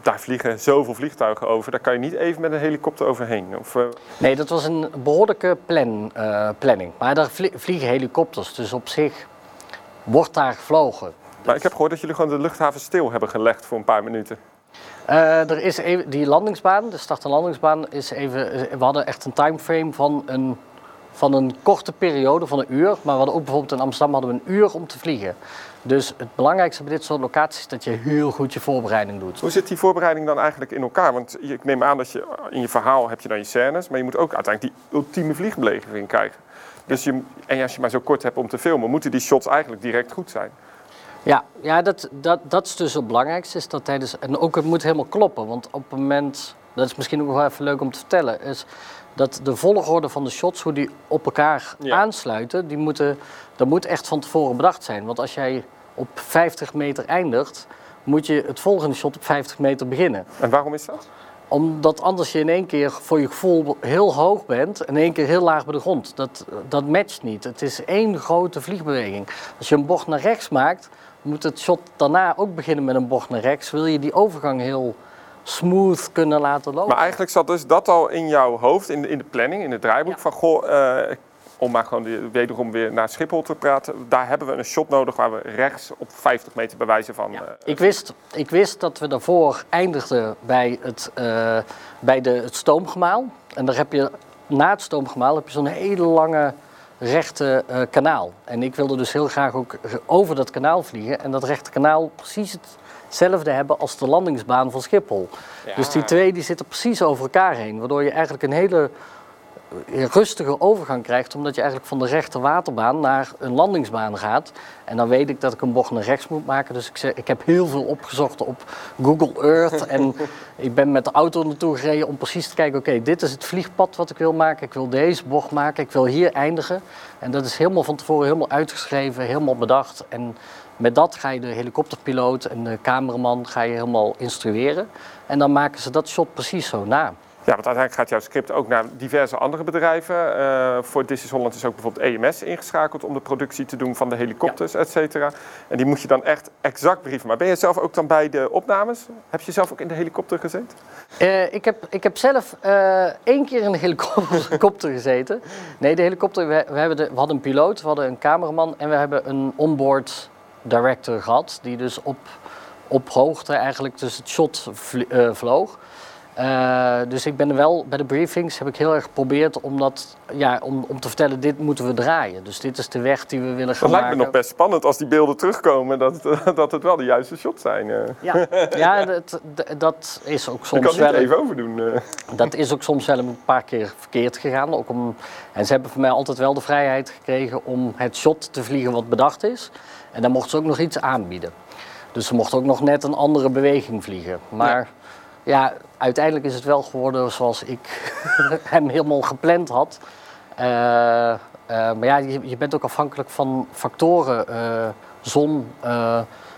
daar vliegen zoveel vliegtuigen over. Daar kan je niet even met een helikopter overheen. Of, uh... Nee, dat was een behoorlijke plan, uh, planning. Maar daar vliegen helikopters, dus op zich wordt daar gevlogen. Maar ik heb gehoord dat jullie gewoon de luchthaven stil hebben gelegd voor een paar minuten. Uh, er is even, die landingsbaan, de start- en landingsbaan, is even, we hadden echt een timeframe van een, van een korte periode, van een uur. Maar we hadden ook bijvoorbeeld in Amsterdam hadden we een uur om te vliegen. Dus het belangrijkste bij dit soort locaties is dat je heel goed je voorbereiding doet. Hoe zit die voorbereiding dan eigenlijk in elkaar? Want ik neem aan dat je in je verhaal heb je dan je scènes, maar je moet ook uiteindelijk die ultieme vliegbeleving krijgen. Dus je, en als je maar zo kort hebt om te filmen, moeten die shots eigenlijk direct goed zijn. Ja, ja dat, dat, dat is dus het belangrijkste. Is dat tijdens, en ook het moet helemaal kloppen. Want op het moment, dat is misschien ook wel even leuk om te vertellen, is dat de volgorde van de shots, hoe die op elkaar aansluiten, die moeten, dat moet echt van tevoren bedacht zijn. Want als jij op 50 meter eindigt, moet je het volgende shot op 50 meter beginnen. En waarom is dat? Omdat anders je in één keer voor je gevoel heel hoog bent en in één keer heel laag bij de grond. Dat, dat matcht niet. Het is één grote vliegbeweging. Als je een bocht naar rechts maakt, moet het shot daarna ook beginnen met een bocht naar rechts. Wil je die overgang heel smooth kunnen laten lopen. Maar eigenlijk zat dus dat al in jouw hoofd, in de, in de planning, in het draaiboek. Van goh, uh, om maar gewoon de, wederom weer naar Schiphol te praten. Daar hebben we een shot nodig waar we rechts op 50 meter bij wijze van... Ja. Uh, ik, wist, ik wist dat we daarvoor eindigden bij het, uh, bij de, het stoomgemaal. En daar heb je, na het stoomgemaal heb je zo'n hele lange rechte uh, kanaal. En ik wilde dus heel graag ook over dat kanaal vliegen. En dat rechte kanaal precies hetzelfde hebben als de landingsbaan van Schiphol. Ja. Dus die twee die zitten precies over elkaar heen. Waardoor je eigenlijk een hele rustige overgang krijgt, omdat je eigenlijk van de rechte waterbaan naar een landingsbaan gaat. En dan weet ik dat ik een bocht naar rechts moet maken. Dus ik, zeg, ik heb heel veel opgezocht op Google Earth. En *laughs* ik ben met de auto naartoe gereden om precies te kijken: oké, dit is het vliegpad wat ik wil maken. Ik wil deze bocht maken. Ik wil hier eindigen. En dat is helemaal van tevoren helemaal uitgeschreven, helemaal bedacht. En met dat ga je de helikopterpiloot en de cameraman ga je helemaal instrueren. En dan maken ze dat shot precies zo na. Ja, want uiteindelijk gaat jouw script ook naar diverse andere bedrijven. Uh, voor This Holland is ook bijvoorbeeld EMS ingeschakeld om de productie te doen van de helikopters, ja. et cetera. En die moet je dan echt exact brieven. Maar ben je zelf ook dan bij de opnames? Heb je zelf ook in de helikopter gezeten? Uh, ik, heb, ik heb zelf uh, één keer in de *laughs* helikopter gezeten. Nee, de helikopter, we, we, hebben de, we hadden een piloot, we hadden een cameraman en we hebben een onboard director gehad. Die dus op, op hoogte eigenlijk dus het shot vloog. Uh, dus ik ben er wel bij de briefings heb ik heel erg geprobeerd om, dat, ja, om, om te vertellen, dit moeten we draaien. Dus dit is de weg die we willen gaan maken. Dat lijkt me nog best spannend als die beelden terugkomen, dat, dat het wel de juiste shot zijn. Uh. Ja, *laughs* ja dat, dat is ook soms wel... Ik kan het even overdoen. Dat is ook soms wel een paar keer verkeerd gegaan. Ook om, en ze hebben voor mij altijd wel de vrijheid gekregen om het shot te vliegen wat bedacht is. En dan mochten ze ook nog iets aanbieden. Dus ze mochten ook nog net een andere beweging vliegen. Maar ja, uiteindelijk is het wel geworden zoals ik *laughs* hem helemaal gepland had. Uh, uh, maar ja, je, je, bent ook afhankelijk van factoren. Uh, zon,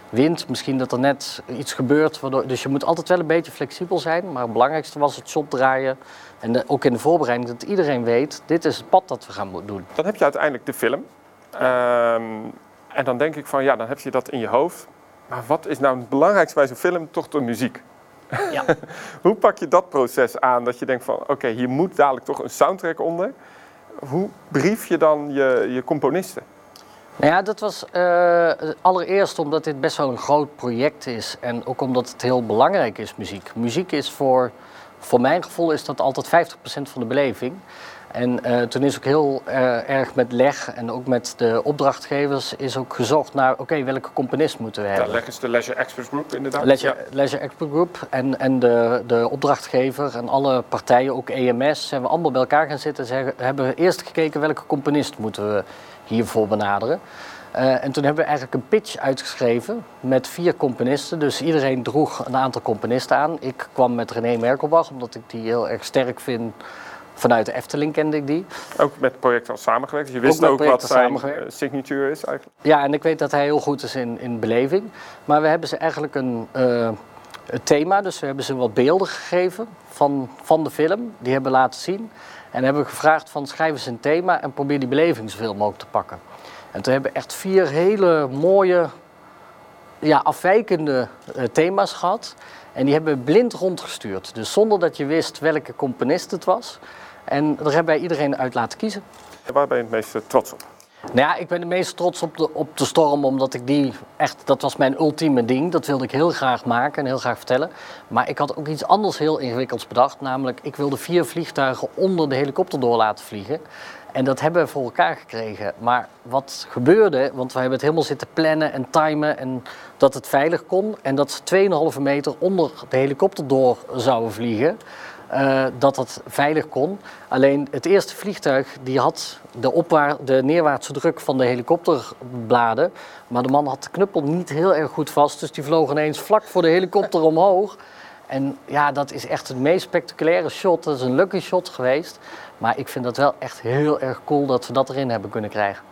wind, misschien dat er net iets gebeurt. Dus je moet altijd wel een beetje flexibel zijn. Maar het belangrijkste was het shot draaien. En ook in de voorbereiding dat iedereen weet, dit is het pad dat we gaan doen. Dan heb je uiteindelijk de film. Ehm, en dan denk ik van, ja, dan heb je dat in je hoofd. Maar wat is nou het belangrijkste bij zo'n film? Toch de muziek. Ja. *laughs* Hoe pak je dat proces aan? Dat je denkt van, oké, hier moet dadelijk toch een soundtrack onder. Hoe brief je dan je, je componisten? Nou ja, dat was uh, allereerst omdat dit best wel een groot project is. En ook omdat het heel belangrijk is, muziek. Muziek is voor, voor mijn gevoel is dat altijd 50% van de beleving. En uh, toen is ook heel uh, erg met leg en ook met de opdrachtgevers is ook gezocht naar, oké, welke componist moeten we hebben. Ja, leg is de Leisure Expert Group inderdaad. Leisure, ja. Leisure Expert Group en, en de, de opdrachtgever en alle partijen, ook EMS, zijn we allemaal bij elkaar gaan zitten. Zeggen, hebben we eerst gekeken welke componist moeten we hiervoor benaderen. Uh, en toen hebben we eigenlijk een pitch uitgeschreven met vier componisten. Dus iedereen droeg een aantal componisten aan. Ik kwam met René Merkelbach, omdat ik die heel erg sterk vind Vanuit de Efteling kende ik die. Ook met het project al samengewerkt. Dus je wist ook, ook wat zijn uh, signature is eigenlijk. Ja, en ik weet dat hij heel goed is in, in beleving. Maar we hebben ze eigenlijk een, uh, thema. Dus we hebben ze wat beelden gegeven van, van de film. Die hebben laten zien. En hebben we gevraagd van schrijf eens een thema en probeer die beleving zoveel mogelijk te pakken. En toen hebben we echt vier hele mooie, ja, afwijkende uh, thema's gehad. En die hebben we blind rondgestuurd. Dus zonder dat je wist welke componist het was. En daar hebben wij iedereen uit laten kiezen. En waar ben je het meest eh, trots op? Nou ja, ik ben het meest trots op de, op de storm, omdat ik die echt, dat was mijn ultieme ding. Dat wilde ik heel graag maken en heel graag vertellen. Maar ik had ook iets anders heel ingewikkelds bedacht. Namelijk, ik wilde vier vliegtuigen onder de helikopter door laten vliegen. En dat hebben we voor elkaar gekregen. Maar wat gebeurde, want we hebben het helemaal zitten plannen en timen en dat het veilig kon. En dat ze 2,5 meter onder de helikopter door zouden vliegen. Uh, dat het veilig kon. Alleen het eerste vliegtuig die had de, de neerwaartse druk van de helikopterbladen. Maar de man had de knuppel niet heel erg goed vast. Dus die vloog ineens vlak voor de helikopter *laughs* omhoog. En ja, dat is echt het meest spectaculaire shot. Dat is een lucky shot geweest. Maar ik vind dat wel echt heel erg cool dat we dat erin hebben kunnen krijgen.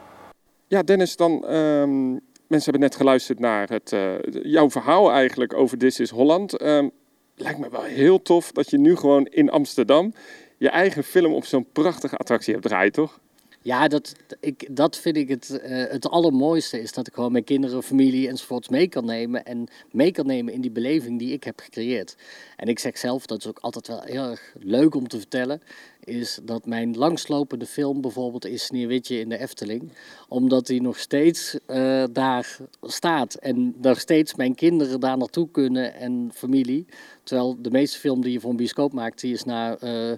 Ja, Dennis, dan. Um, mensen hebben net geluisterd naar het, uh, jouw verhaal eigenlijk over This is Holland. Um, lijkt me wel heel tof dat je nu gewoon in Amsterdam je eigen film op zo'n prachtige attractie hebt draaien, toch? Ja, dat, ik, dat vind ik het, uh, het allermooiste. Is dat ik gewoon mijn kinderen, familie enzovoorts mee kan nemen. En mee kan nemen in die beleving die ik heb gecreëerd. En ik zeg zelf, dat is ook altijd wel heel erg leuk om te vertellen. Is dat mijn langslopende film bijvoorbeeld is Sneeuwwitje in de Efteling. Omdat die nog steeds uh, daar staat. En nog steeds mijn kinderen daar naartoe kunnen en familie. Terwijl de meeste film die je voor een bioscoop maakt, die is naar... Uh,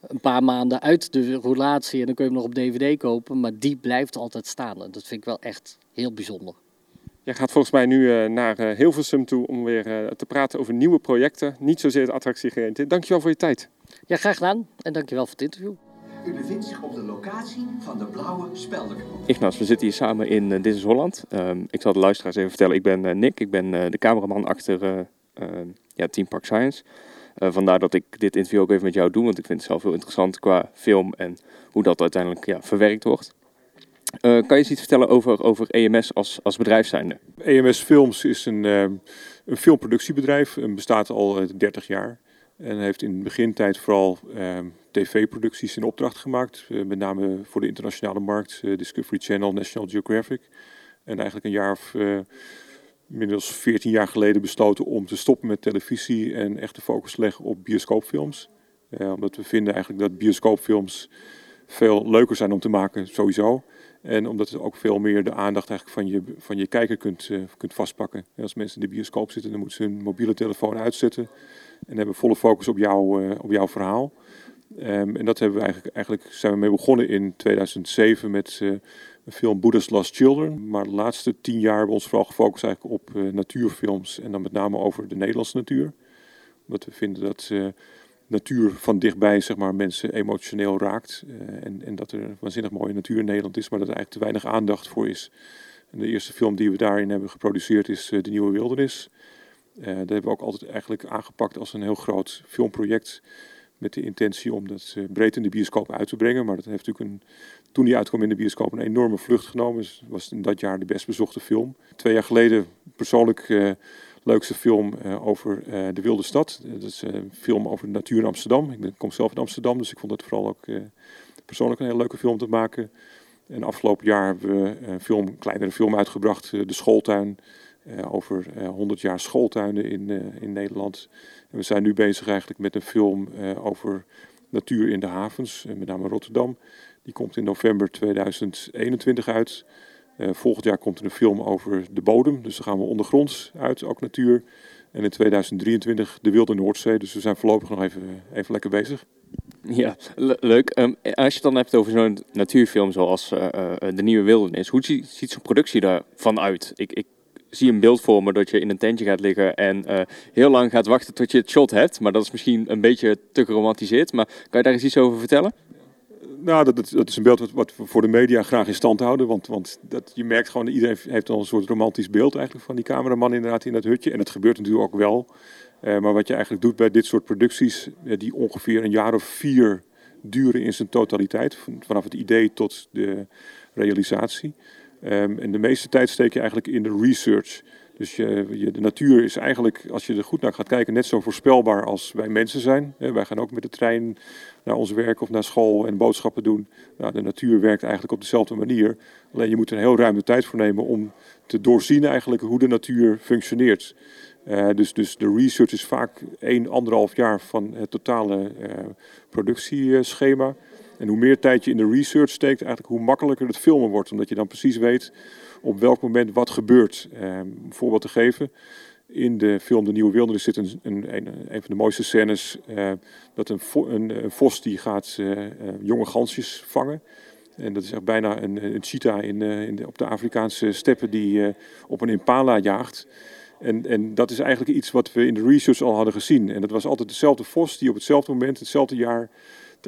een paar maanden uit de relatie en dan kun je hem nog op DVD kopen. Maar die blijft altijd staan. En dat vind ik wel echt heel bijzonder. Jij gaat volgens mij nu uh, naar Hilversum toe om weer te praten over nieuwe projecten. Niet zozeer de attractie gerelateerd. Dankjewel voor je tijd. Ja, graag gedaan. En dankjewel voor het interview. U bevindt zich op de locatie van de Blauwe Speldenknop. Ignas, we zitten hier samen in uh, Dit is Holland. Um, ik zal de luisteraars even vertellen. Ik ben Nick. Ik ben de cameraman achter ja, Team Park Science. Uh, vandaar dat ik dit interview ook even met jou doe, want ik vind het zelf heel interessant qua film en hoe dat uiteindelijk ja, verwerkt wordt. Uh, kan je eens iets vertellen over, over EMS als, als bedrijf zijnde? EMS Films is een, uh, een filmproductiebedrijf, en bestaat al 30 jaar. En heeft in de begintijd vooral tv-producties in opdracht gemaakt. met name voor de internationale markt, Discovery Channel, National Geographic. En eigenlijk een jaar of inmiddels 14 jaar geleden besloten om te stoppen met televisie en echt de focus te leggen op bioscoopfilms. Omdat we vinden eigenlijk dat bioscoopfilms veel leuker zijn om te maken, sowieso. En omdat het ook veel meer de aandacht eigenlijk van je, van je kijker kunt, kunt vastpakken. Als mensen in de bioscoop zitten, dan moeten ze hun mobiele telefoon uitzetten. En hebben volle focus op, jou, op jouw verhaal. Um, en dat hebben we eigenlijk, eigenlijk zijn we mee begonnen in 2007 met uh, een film Buddha's Lost Children. Maar de laatste tien jaar hebben we ons vooral gefocust eigenlijk op natuurfilms. En dan met name over de Nederlandse natuur. Omdat we vinden dat natuur van dichtbij zeg maar, mensen emotioneel raakt. en, en dat er waanzinnig mooie natuur in Nederland is, maar dat er eigenlijk te weinig aandacht voor is. En de eerste film die we daarin hebben geproduceerd is De Nieuwe Wildernis. dat hebben we ook altijd eigenlijk aangepakt als een heel groot filmproject met de intentie om dat breed in de bioscoop uit te brengen. Maar dat heeft natuurlijk een, toen die uitkwam in de bioscoop een enorme vlucht genomen. Dus was in dat jaar de best bezochte film. Twee jaar geleden persoonlijk leukste film uh, over de wilde stad. dat is een film over de natuur in Amsterdam. Ik kom zelf in Amsterdam, dus ik vond het vooral ook persoonlijk een hele leuke film te maken. En afgelopen jaar hebben we een film, kleinere film uitgebracht, De Schooltuin. over 100 jaar schooltuinen in, in Nederland we zijn nu bezig eigenlijk met een film over natuur in de havens, met name Rotterdam. Die komt in november 2021 uit. Volgend jaar komt er een film over de bodem, dus dan gaan we ondergronds uit, ook natuur. En in 2023 de Wilde Noordzee, dus we zijn voorlopig nog even, even lekker bezig. Ja, leuk. Um, als je het dan hebt over zo'n natuurfilm zoals De Nieuwe Wildernis, hoe ziet, zo'n productie daarvan uit? Ik, ik zie een beeld voor me dat je in een tentje gaat liggen en uh, heel lang gaat wachten tot je het shot hebt. Maar dat is misschien een beetje te geromantiseerd. Maar kan je daar eens iets over vertellen? Nou, dat, is een beeld wat, we voor de media graag in stand houden. Want, want dat, je merkt gewoon, iedereen heeft al een soort romantisch beeld eigenlijk van die cameraman inderdaad in dat hutje. En dat gebeurt natuurlijk ook wel. Uh, maar wat je eigenlijk doet bij dit soort producties, uh, die ongeveer een jaar of vier duren in zijn totaliteit. Vanaf het idee tot de realisatie. Um, en de meeste tijd steek je eigenlijk in de research. Dus je, de natuur is eigenlijk, als je er goed naar gaat kijken, net zo voorspelbaar als wij mensen zijn. wij gaan ook met de trein naar ons werk of naar school en boodschappen doen. Nou, de natuur werkt eigenlijk op dezelfde manier. Alleen je moet er een heel ruime tijd voor nemen om te doorzien eigenlijk hoe de natuur functioneert. Uh, dus, dus de research is vaak 1, anderhalf jaar van het totale uh, productieschema. En hoe meer tijd je in de research steekt, eigenlijk hoe makkelijker het filmen wordt. Omdat je dan precies weet op welk moment wat gebeurt. Um, een voorbeeld te geven. In de film De Nieuwe Wildernis zit een, een, een, van de mooiste scènes. Uh, dat een, een, een, vos die gaat uh, uh, jonge gansjes vangen. En dat is echt bijna een, een cheetah in, in de, op de Afrikaanse steppen die op een impala jaagt. En, en, dat is eigenlijk iets wat we in de research al hadden gezien. En dat was altijd dezelfde vos die op hetzelfde moment, hetzelfde jaar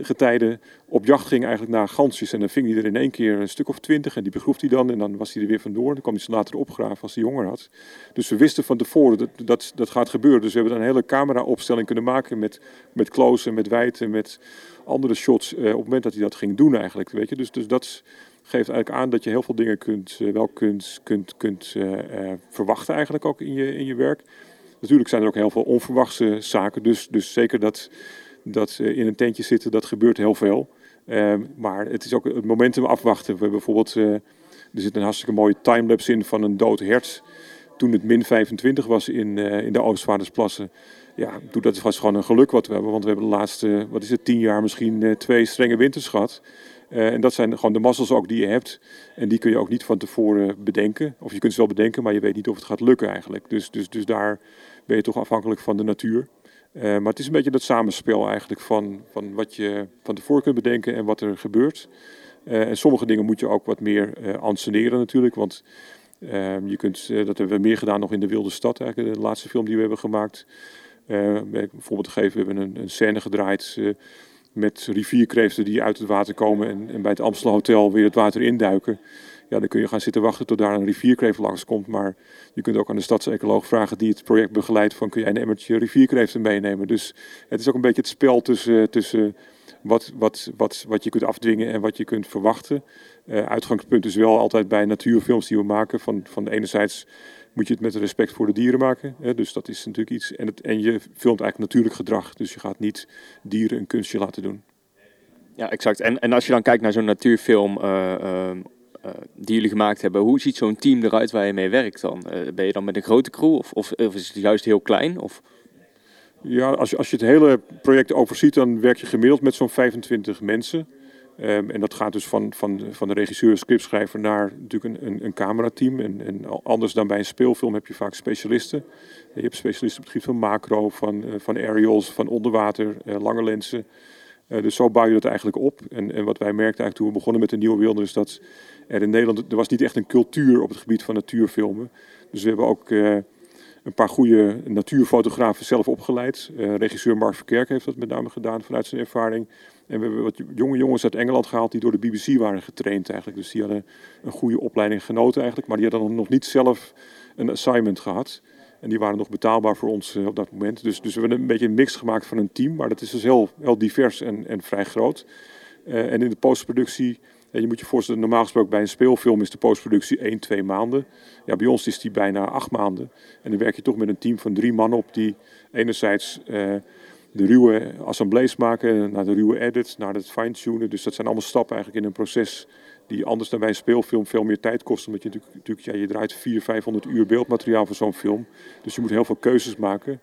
getijden op jacht ging eigenlijk naar gansjes. En dan ving hij er in één keer een stuk of twintig en die begroef hij dan. En dan was hij er weer vandoor. Dan kwam hij ze later opgraven als hij jonger had. Dus we wisten van tevoren dat dat, dat gaat gebeuren. Dus we hebben een hele camera-opstelling kunnen maken met, met close en met wijd en met andere shots. Eh, op het moment dat hij dat ging doen eigenlijk. Weet je? Dus, dus dat geeft eigenlijk aan dat je heel veel dingen kunt, uh, wel kunt, kunt, kunt uh, verwachten eigenlijk ook in je, in je werk. Natuurlijk zijn er ook heel veel onverwachte zaken. Dus, dus zeker dat dat in een tentje zitten, dat gebeurt heel veel. Ehm, maar het is ook het momentum afwachten. We hebben bijvoorbeeld, uh, er zit een hartstikke mooie timelapse in van een dood hert. Toen het min 25 was in, uh, in de Oostvaardersplassen. Ja, dat was gewoon een geluk wat we hebben. Want we hebben de laatste, wat is het, tien jaar misschien uh, twee strenge winters gehad. en dat zijn gewoon de massels ook die je hebt. En die kun je ook niet van tevoren bedenken. Of je kunt ze wel bedenken, maar je weet niet of het gaat lukken eigenlijk. Dus, dus, dus daar ben je toch afhankelijk van de natuur. Uh, maar het is een beetje dat samenspel eigenlijk van, van wat je van tevoren kunt bedenken en wat er gebeurt. Uh, en sommige dingen moet je ook wat meer uh, anseneren natuurlijk, want je kunt, dat hebben we meer gedaan nog in de Wilde Stad, eigenlijk de laatste film die we hebben gemaakt. bijvoorbeeld gegeven, we hebben een, een scène gedraaid met rivierkreeften die uit het water komen en, en bij het Amstel Hotel weer het water induiken ja, dan kun je gaan zitten wachten tot daar een rivierkreeft langskomt. Maar je kunt ook aan de stadsecoloog vragen die het project begeleidt van kun jij een emmertje rivierkreeften meenemen. Dus het is ook een beetje het spel tussen, tussen wat, wat, wat, wat je kunt afdwingen en wat je kunt verwachten. Uh, uitgangspunt is wel altijd bij natuurfilms die we maken. Van, van enerzijds moet je het met respect voor de dieren maken. Hè, dus dat is natuurlijk iets. En, het, en je filmt eigenlijk natuurlijk gedrag. Dus je gaat niet dieren een kunstje laten doen. Ja, exact. En, en als je dan kijkt naar zo'n natuurfilm uh, uh, die jullie gemaakt hebben, hoe ziet zo'n team eruit waar je mee werkt dan? Uh, ben je dan met een grote crew of, of, of, is het juist heel klein? Of? Ja, als je, als je het hele project overziet, dan werk je gemiddeld met zo'n 25 mensen. Ehm, en dat gaat dus van, van, van de regisseur, scriptschrijver naar natuurlijk een, een, een camerateam. En, en anders dan bij een speelfilm heb je vaak specialisten. Je hebt specialisten op het gebied van macro, van, uh, van aerials, van onderwater, lange lenzen. Dus zo bouw je dat eigenlijk op. En, en wat wij merkten eigenlijk toen we begonnen met de Nieuwe Wilder is dat er in Nederland, er was niet echt een cultuur op het gebied van natuurfilmen. Dus we hebben ook een paar goede natuurfotografen zelf opgeleid. regisseur Mark Verkerk heeft dat met name gedaan vanuit zijn ervaring. En we hebben wat jonge jongens uit Engeland gehaald die door de BBC waren getraind eigenlijk. Dus die hadden een goede opleiding genoten eigenlijk. Maar die hadden nog niet zelf een assignment gehad. En die waren nog betaalbaar voor ons eh, op dat moment. Dus, dus we hebben een beetje een mix gemaakt van een team. Maar dat is dus heel, divers en, en vrij groot. En in de postproductie, je moet je voorstellen, normaal gesproken bij een speelfilm is de postproductie 1, 2 maanden. Ja, bij ons is die bijna 8 maanden. En dan werk je toch met een team van drie man op die enerzijds... Uh, de ruwe assemblees maken, naar de ruwe edits, naar het fine-tunen. Dus dat zijn allemaal stappen eigenlijk in een proces die anders dan bij een speelfilm veel meer tijd kost. Omdat je natuurlijk ja, je draait 400, 500 uur beeldmateriaal voor zo'n film. Dus je moet heel veel keuzes maken.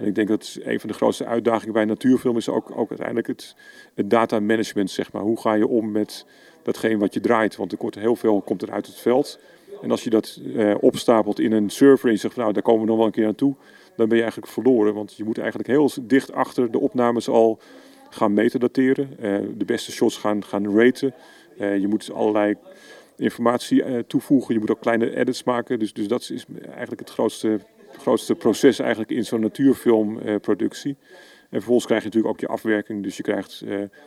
En ik denk dat een van de grootste uitdagingen bij natuurfilm is ook, ook uiteindelijk het, het data management. Zeg maar. Hoe ga je om met datgene wat je draait? Want er komt heel veel komt er uit het veld. En als je dat eh, opstapelt in een server en je zegt, nou daar komen we nog wel een keer aan toe dan ben je eigenlijk verloren. Want je moet eigenlijk heel dicht achter de opnames al gaan metadateren. Uh, de beste shots gaan, gaan raten. Uh, je moet allerlei informatie uh, toevoegen. Je moet ook kleine edits maken. Dus, dus dat is eigenlijk het grootste, grootste proces eigenlijk in zo'n natuurfilmproductie. en vervolgens krijg je natuurlijk ook je afwerking. Dus je krijgt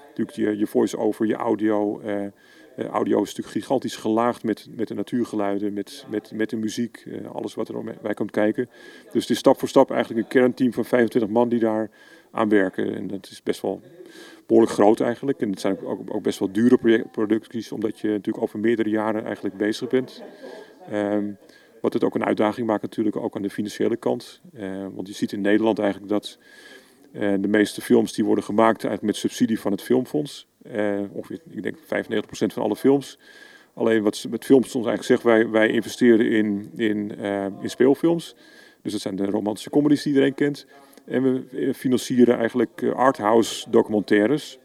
natuurlijk je, je voice-over, je audio... Uh, audio is natuurlijk gigantisch gelaagd met, met de natuurgeluiden, met, met, met de muziek, alles wat er bij komt kijken. Dus het is stap voor stap eigenlijk een kernteam van 25 man die daar aan werken. En dat is best wel behoorlijk groot eigenlijk. En het zijn ook, ook best wel dure producties, omdat je natuurlijk over meerdere jaren eigenlijk bezig bent. Um, wat het ook een uitdaging maakt natuurlijk ook aan de financiële kant. Uh, want je ziet in Nederland eigenlijk dat de meeste films die worden gemaakt eigenlijk met subsidie van het Filmfonds. Uh, ongeveer, ik denk 95% van alle films. Alleen wat met films soms eigenlijk zegt, wij, wij investeren in, in, speelfilms. Dus dat zijn de romantische comedies die iedereen kent. En we financieren eigenlijk arthouse documentaires.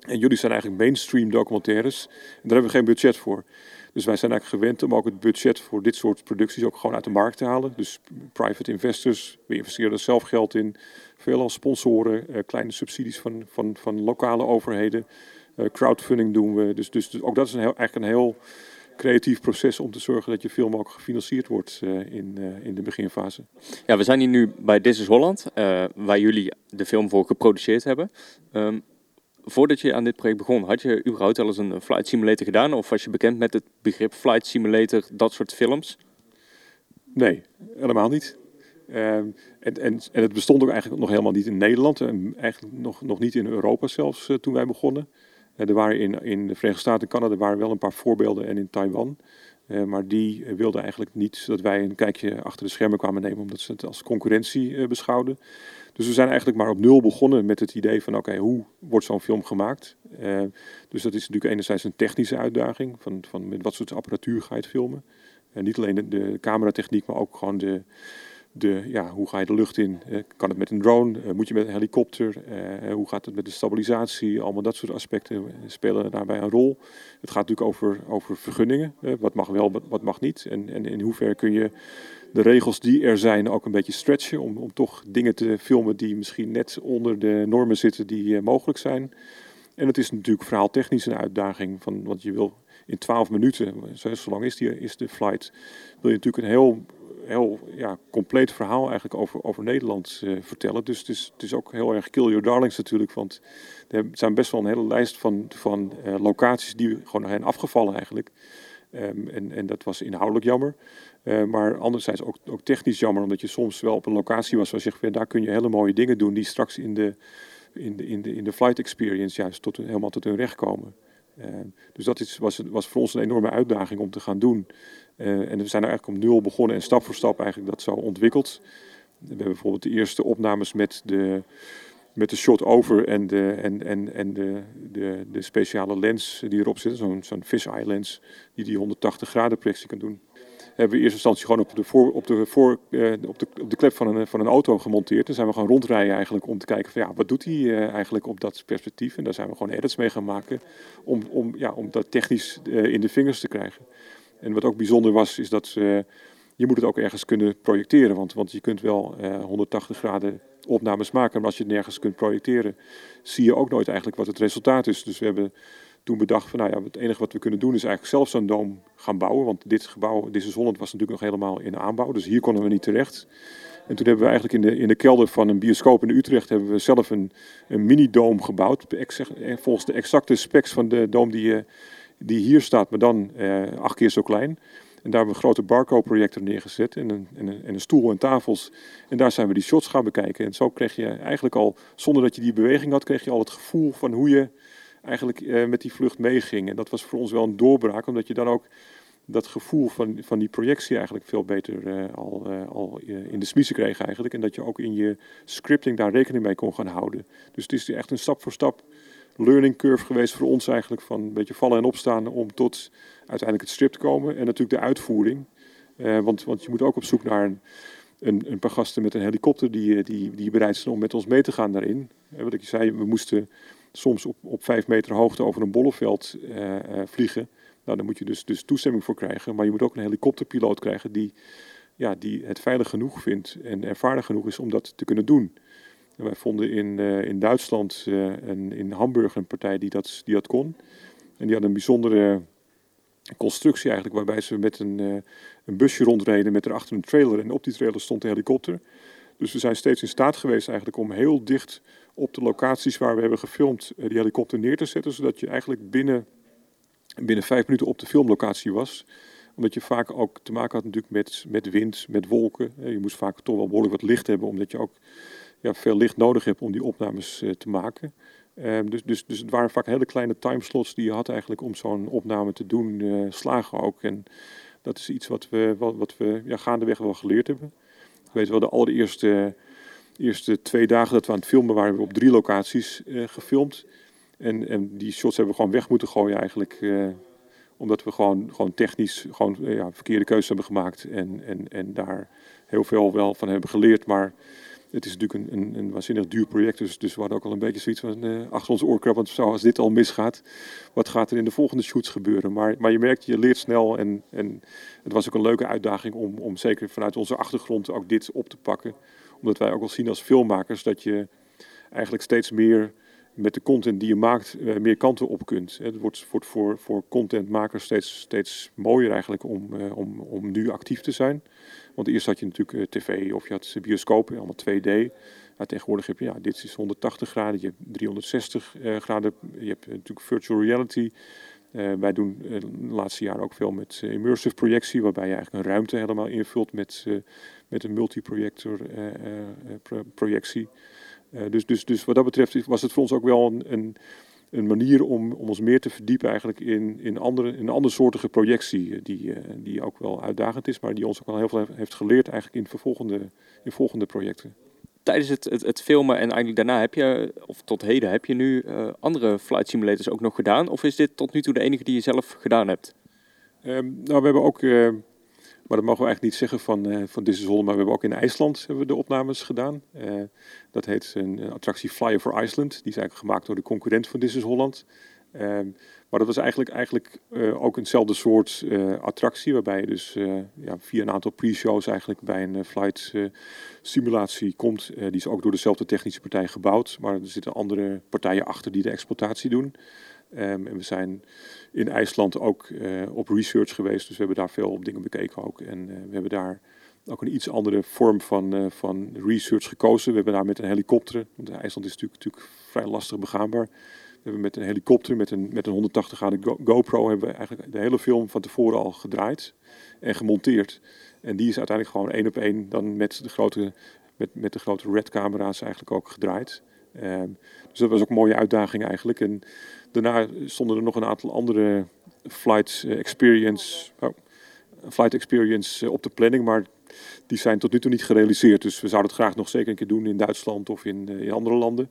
En jullie zijn eigenlijk mainstream documentaires. En daar hebben we geen budget voor. Dus wij zijn eigenlijk gewend om ook het budget voor dit soort producties ook gewoon uit de markt te halen. Dus private investors, we investeren er zelf geld in. Veelal sponsoren, uh, kleine subsidies van, van, van lokale overheden. Uh, crowdfunding doen we. Dus, dus, dus, ook dat is een heel, eigenlijk een heel creatief proces om te zorgen dat je film ook gefinancierd wordt uh, in, in de beginfase. Ja, we zijn hier nu bij This is Holland, waar jullie de film voor geproduceerd hebben. Um, voordat je aan dit project begon, had je überhaupt al eens een flight simulator gedaan? Of was je bekend met het begrip flight simulator, dat soort films? Nee, helemaal niet. Ehm, en, en, en, het bestond ook eigenlijk nog helemaal niet in Nederland. En eigenlijk nog, nog niet in Europa zelfs uh, toen wij begonnen. Uh, er waren in, in de Verenigde Staten en Canada waren wel een paar voorbeelden en in Taiwan. Uh, maar die wilden eigenlijk niet dat wij een kijkje achter de schermen kwamen nemen, omdat ze het als concurrentie beschouwden. Dus we zijn eigenlijk maar op nul begonnen met het idee van oké, hoe wordt zo'n film gemaakt? dus dat is natuurlijk enerzijds een technische uitdaging, van, van met wat soort apparatuur ga je het filmen. niet alleen de cameratechniek, maar ook gewoon de, de, ja, hoe ga je de lucht in? Uh, kan het met een drone? Uh, moet je met een helikopter? Uh, hoe gaat het met de stabilisatie? Allemaal dat soort aspecten spelen daarbij een rol. Het gaat natuurlijk over, over vergunningen. wat mag wel, wat mag niet? En, en in hoeverre kun je de regels die er zijn ook een beetje stretchen... om, om toch dingen te filmen die misschien net onder de normen zitten die mogelijk zijn. En het is natuurlijk verhaaltechnisch een uitdaging. Van, want je wil in 12 minuten, zo lang is, die, is de flight... wil je natuurlijk een heel heel ja, compleet verhaal eigenlijk over, over Nederland uh, vertellen. Dus het is, ook heel erg kill your darlings natuurlijk. Want er zijn best wel een hele lijst van, van uh, locaties die gewoon zijn afgevallen eigenlijk. Um, en, en dat was inhoudelijk jammer. Uh, maar anderzijds ook, ook technisch jammer, omdat je soms wel op een locatie was waar je zegt, daar kun je hele mooie dingen doen die straks in de, in de, in de, in de flight experience juist tot, helemaal tot hun recht komen. Uh, dus dat was, was voor ons een enorme uitdaging om te gaan doen. Uh, en we zijn er eigenlijk om nul begonnen en stap voor stap eigenlijk dat zo ontwikkeld. We hebben bijvoorbeeld de eerste opnames met de, met de shot over en de, en, en, en de, de, de speciale lens die erop zit. Zo'n zo'n fisheye lens die die 180 graden projectie kan doen. Hebben we in eerste instantie gewoon op de, voor, op de, voor, uh, op de, op de klep van een, van een auto gemonteerd. Dan zijn we gaan rondrijden eigenlijk om te kijken van ja, wat doet hij uh, eigenlijk op dat perspectief. En daar zijn we gewoon edits mee gaan maken om, om, ja, om dat technisch uh, in de vingers te krijgen. En wat ook bijzonder was, is dat je moet het ook ergens kunnen projecteren. Want, want je kunt wel 180 graden opnames maken, maar als je het nergens kunt projecteren, zie je ook nooit eigenlijk wat het resultaat is. Dus we hebben toen bedacht van, nou ja, het enige wat we kunnen doen is eigenlijk zelf zo'n doom gaan bouwen. Want dit gebouw, is Holland, was natuurlijk nog helemaal in aanbouw. Dus hier konden we niet terecht. En toen hebben we eigenlijk in de, in de kelder van een bioscoop in Utrecht hebben we zelf een, een mini-doom gebouwd. Volgens de exacte specs van de doom die, eh, die hier staat, maar dan eh, acht keer zo klein. En daar hebben we grote barcode-projector neergezet en een, en, een, en een stoel en tafels. En daar zijn we die shots gaan bekijken. En zo kreeg je eigenlijk al, zonder dat je die beweging had, kreeg je al het gevoel van hoe je eigenlijk uh, met die vlucht meeging. En dat was voor ons wel een doorbraak, omdat je dan ook dat gevoel van, van die projectie eigenlijk veel beter uh, al, uh, al in de smiezen kreeg eigenlijk. En dat je ook in je scripting daar rekening mee kon gaan houden. Dus het is echt een stap voor stap learning curve geweest voor ons eigenlijk. Van een beetje vallen en opstaan om tot uiteindelijk het strip te komen. En natuurlijk de uitvoering. want, want je moet ook op zoek naar een, een, een paar gasten met een helikopter die, die, die bereid zijn om met ons mee te gaan daarin. wat ik zei, we moesten soms op, op vijf meter hoogte over een bolleveld uh, vliegen. Nou, daar moet je dus, dus toestemming voor krijgen. Maar je moet ook een helikopterpiloot krijgen die, ja, die het veilig genoeg vindt en ervaren genoeg is om dat te kunnen doen. En wij vonden in, uh, in Duitsland en in Hamburg een partij die dat, die dat kon. En die had een bijzondere constructie eigenlijk, waarbij ze met een, een busje rondreden met erachter een trailer. En op die trailer stond de helikopter. Dus we zijn steeds in staat geweest eigenlijk om heel dicht op de locaties waar we hebben gefilmd eh, die helikopter neer te zetten. Zodat je eigenlijk binnen, binnen vijf minuten op de filmlocatie was. Omdat je vaak ook te maken had natuurlijk met, met wind, met wolken. Je moest vaak toch wel behoorlijk wat licht hebben. Omdat je ook ja, veel licht nodig hebt om die opnames uh, te maken. Um, dus, dus, dus het waren vaak hele kleine timeslots die je had eigenlijk om zo'n opname te doen. Slagen ook. En dat is iets wat we, wat, wat we ja, gaandeweg wel geleerd hebben. Ik weet wel, de allereerste eerste twee dagen dat we aan het filmen waren, we op drie locaties uh, gefilmd. En, en die shots hebben we gewoon weg moeten gooien eigenlijk. Uh, omdat we gewoon, gewoon technisch gewoon, uh, ja, verkeerde keuzes hebben gemaakt. En, en, en daar heel veel wel van hebben geleerd. Maar het is natuurlijk een, een, een waanzinnig duur project. Dus, dus we hadden ook al een beetje zoiets van achter ons oorkrab. Want zo, als dit al misgaat, wat gaat er in de volgende shoots gebeuren? Maar, maar je merkt, je leert snel. En, en het was ook een leuke uitdaging om, om zeker vanuit onze achtergrond ook dit op te pakken omdat wij ook wel zien als filmmakers dat je eigenlijk steeds meer met de content die je maakt uh, meer kanten op kunt. Het wordt, wordt voor, voor contentmakers steeds, steeds mooier eigenlijk om, uh, om, om nu actief te zijn. Want eerst had je natuurlijk uh, tv of je had bioscopen, allemaal 2D. Maar tegenwoordig heb je, ja, dit is 180 graden, je hebt 360 graden, je hebt natuurlijk virtual reality. Wij doen de laatste jaren ook veel met immersive projectie, waarbij je eigenlijk een ruimte helemaal invult met met een multiprojector projectie. dus, dus, dus wat dat betreft was het voor ons ook wel een, een, een manier om, om ons meer te verdiepen eigenlijk in, in, andere, in andere soortige projectie. Die, die ook wel uitdagend is, maar die ons ook al heel veel heeft geleerd eigenlijk in, volgende, in volgende projecten tijdens het, het, het, filmen en eigenlijk daarna heb je, of tot heden, heb je nu uh, andere flight simulators ook nog gedaan? Of is dit tot nu toe de enige die je zelf gedaan hebt? Um, nou, we hebben ook uh, maar dat mogen we eigenlijk niet zeggen van, uh, van Holland. Maar we hebben ook in IJsland hebben we de opnames gedaan. Dat heet een, attractie Flyer for Iceland. Die is eigenlijk gemaakt door de concurrent van is Holland. Uh, maar dat was eigenlijk, eigenlijk uh, ook eenzelfde soort attractie. Waarbij je dus ja, via een aantal pre-shows eigenlijk bij een flight simulatie komt. die is ook door dezelfde technische partij gebouwd. Maar er zitten andere partijen achter die de exploitatie doen. Um, en we zijn in IJsland ook op research geweest, dus we hebben daar veel dingen bekeken ook. En we hebben daar ook een iets andere vorm van, van research gekozen. We hebben daar met een helikopter, want IJsland is natuurlijk, natuurlijk vrij lastig begaanbaar. We hebben met een helikopter, met een, met een 180 graden GoPro, hebben we eigenlijk de hele film van tevoren al gedraaid en gemonteerd. En die is uiteindelijk gewoon één op één dan met de grote, met, met de grote red camera's eigenlijk ook gedraaid. Um, dus dat was ook een mooie uitdaging eigenlijk. En Daarna stonden er nog een aantal andere flight eh, experience, oh, flight experience eh, op de planning, maar die zijn tot nu toe niet gerealiseerd. Dus we zouden het graag nog zeker een keer doen in Duitsland of in, eh, in andere landen.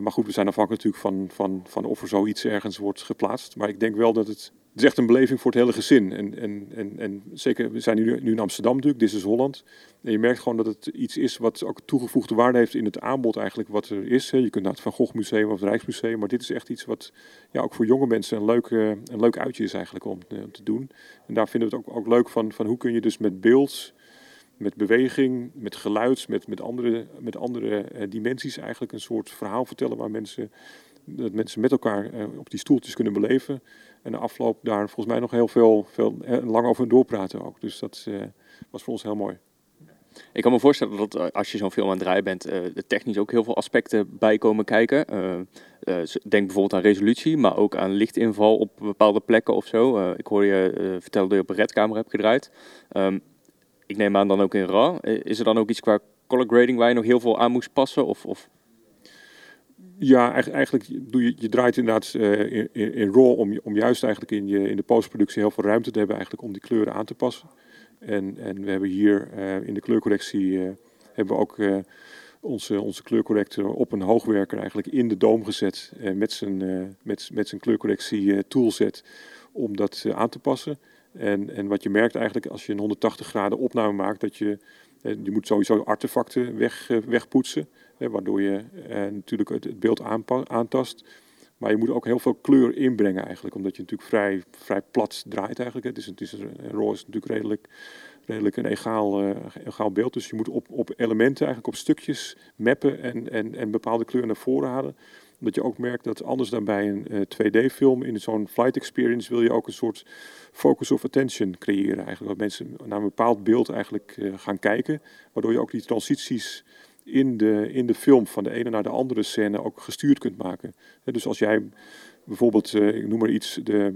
maar goed, we zijn afhankelijk natuurlijk van, van, van of er zoiets ergens wordt geplaatst. Maar ik denk wel dat het is echt een beleving voor het hele gezin. En, en, en, en zeker, we zijn nu, nu in Amsterdam natuurlijk, dit is Holland. En je merkt gewoon dat het iets is wat ook toegevoegde waarde heeft in het aanbod eigenlijk wat er is. Je kunt naar het Van Gogh Museum of het Rijksmuseum, maar dit is echt iets wat ja, ook voor jonge mensen een leuk, een leuk uitje is eigenlijk om, om te doen. En daar vinden we het ook, ook leuk van, van hoe kun je dus met beeld met beweging, met geluid, met, met andere, met andere uh, dimensies eigenlijk een soort verhaal vertellen waar mensen, dat mensen met elkaar uh, op die stoeltjes kunnen beleven. En de afloop daar volgens mij nog heel veel, veel uh, lang over doorpraten ook. Dus dat was voor ons heel mooi. Ik kan me voorstellen dat als je zo'n film aan het draaien bent, er technisch ook heel veel aspecten bij komen kijken. denk bijvoorbeeld aan resolutie, maar ook aan lichtinval op bepaalde plekken of zo. ik hoor je vertellen dat je op een redkamer hebt gedraaid. Um, ik neem aan dan ook in RAW. Eh, is er dan ook iets qua color grading waar je nog heel veel aan moest passen? Of, of? Ja, eigenlijk doe je, je draait inderdaad uh, in, RAW om, om juist eigenlijk in, je, in de postproductie heel veel ruimte te hebben eigenlijk om die kleuren aan te passen. En, en we hebben hier uh, in de kleurcorrectie uh, hebben we ook onze, onze kleurcorrector op een hoogwerker eigenlijk in de doom gezet met zijn, met, met zijn kleurcorrectie toolset om dat aan te passen. En, en wat je merkt eigenlijk als je een 180 graden opname maakt, dat je, eh, je moet sowieso artefacten weg, eh, wegpoetsen, waardoor je eh, natuurlijk het, beeld aantast. Maar je moet ook heel veel kleur inbrengen eigenlijk, omdat je natuurlijk vrij, vrij plat draait eigenlijk. Het is, het is, natuurlijk redelijk, redelijk een egaal, egaal beeld. Dus je moet op, op elementen eigenlijk op stukjes mappen en, en, en bepaalde kleur naar voren halen omdat je ook merkt dat anders dan bij een uh, eh, 2D-film, in zo'n flight experience wil je ook een soort focus of attention creëren. Eigenlijk, dat mensen naar een bepaald beeld eigenlijk uh, gaan kijken, waardoor je ook die transities in de, in de film van de ene naar de andere scène ook gestuurd kunt maken. dus als jij bijvoorbeeld, uh, ik noem maar iets, de,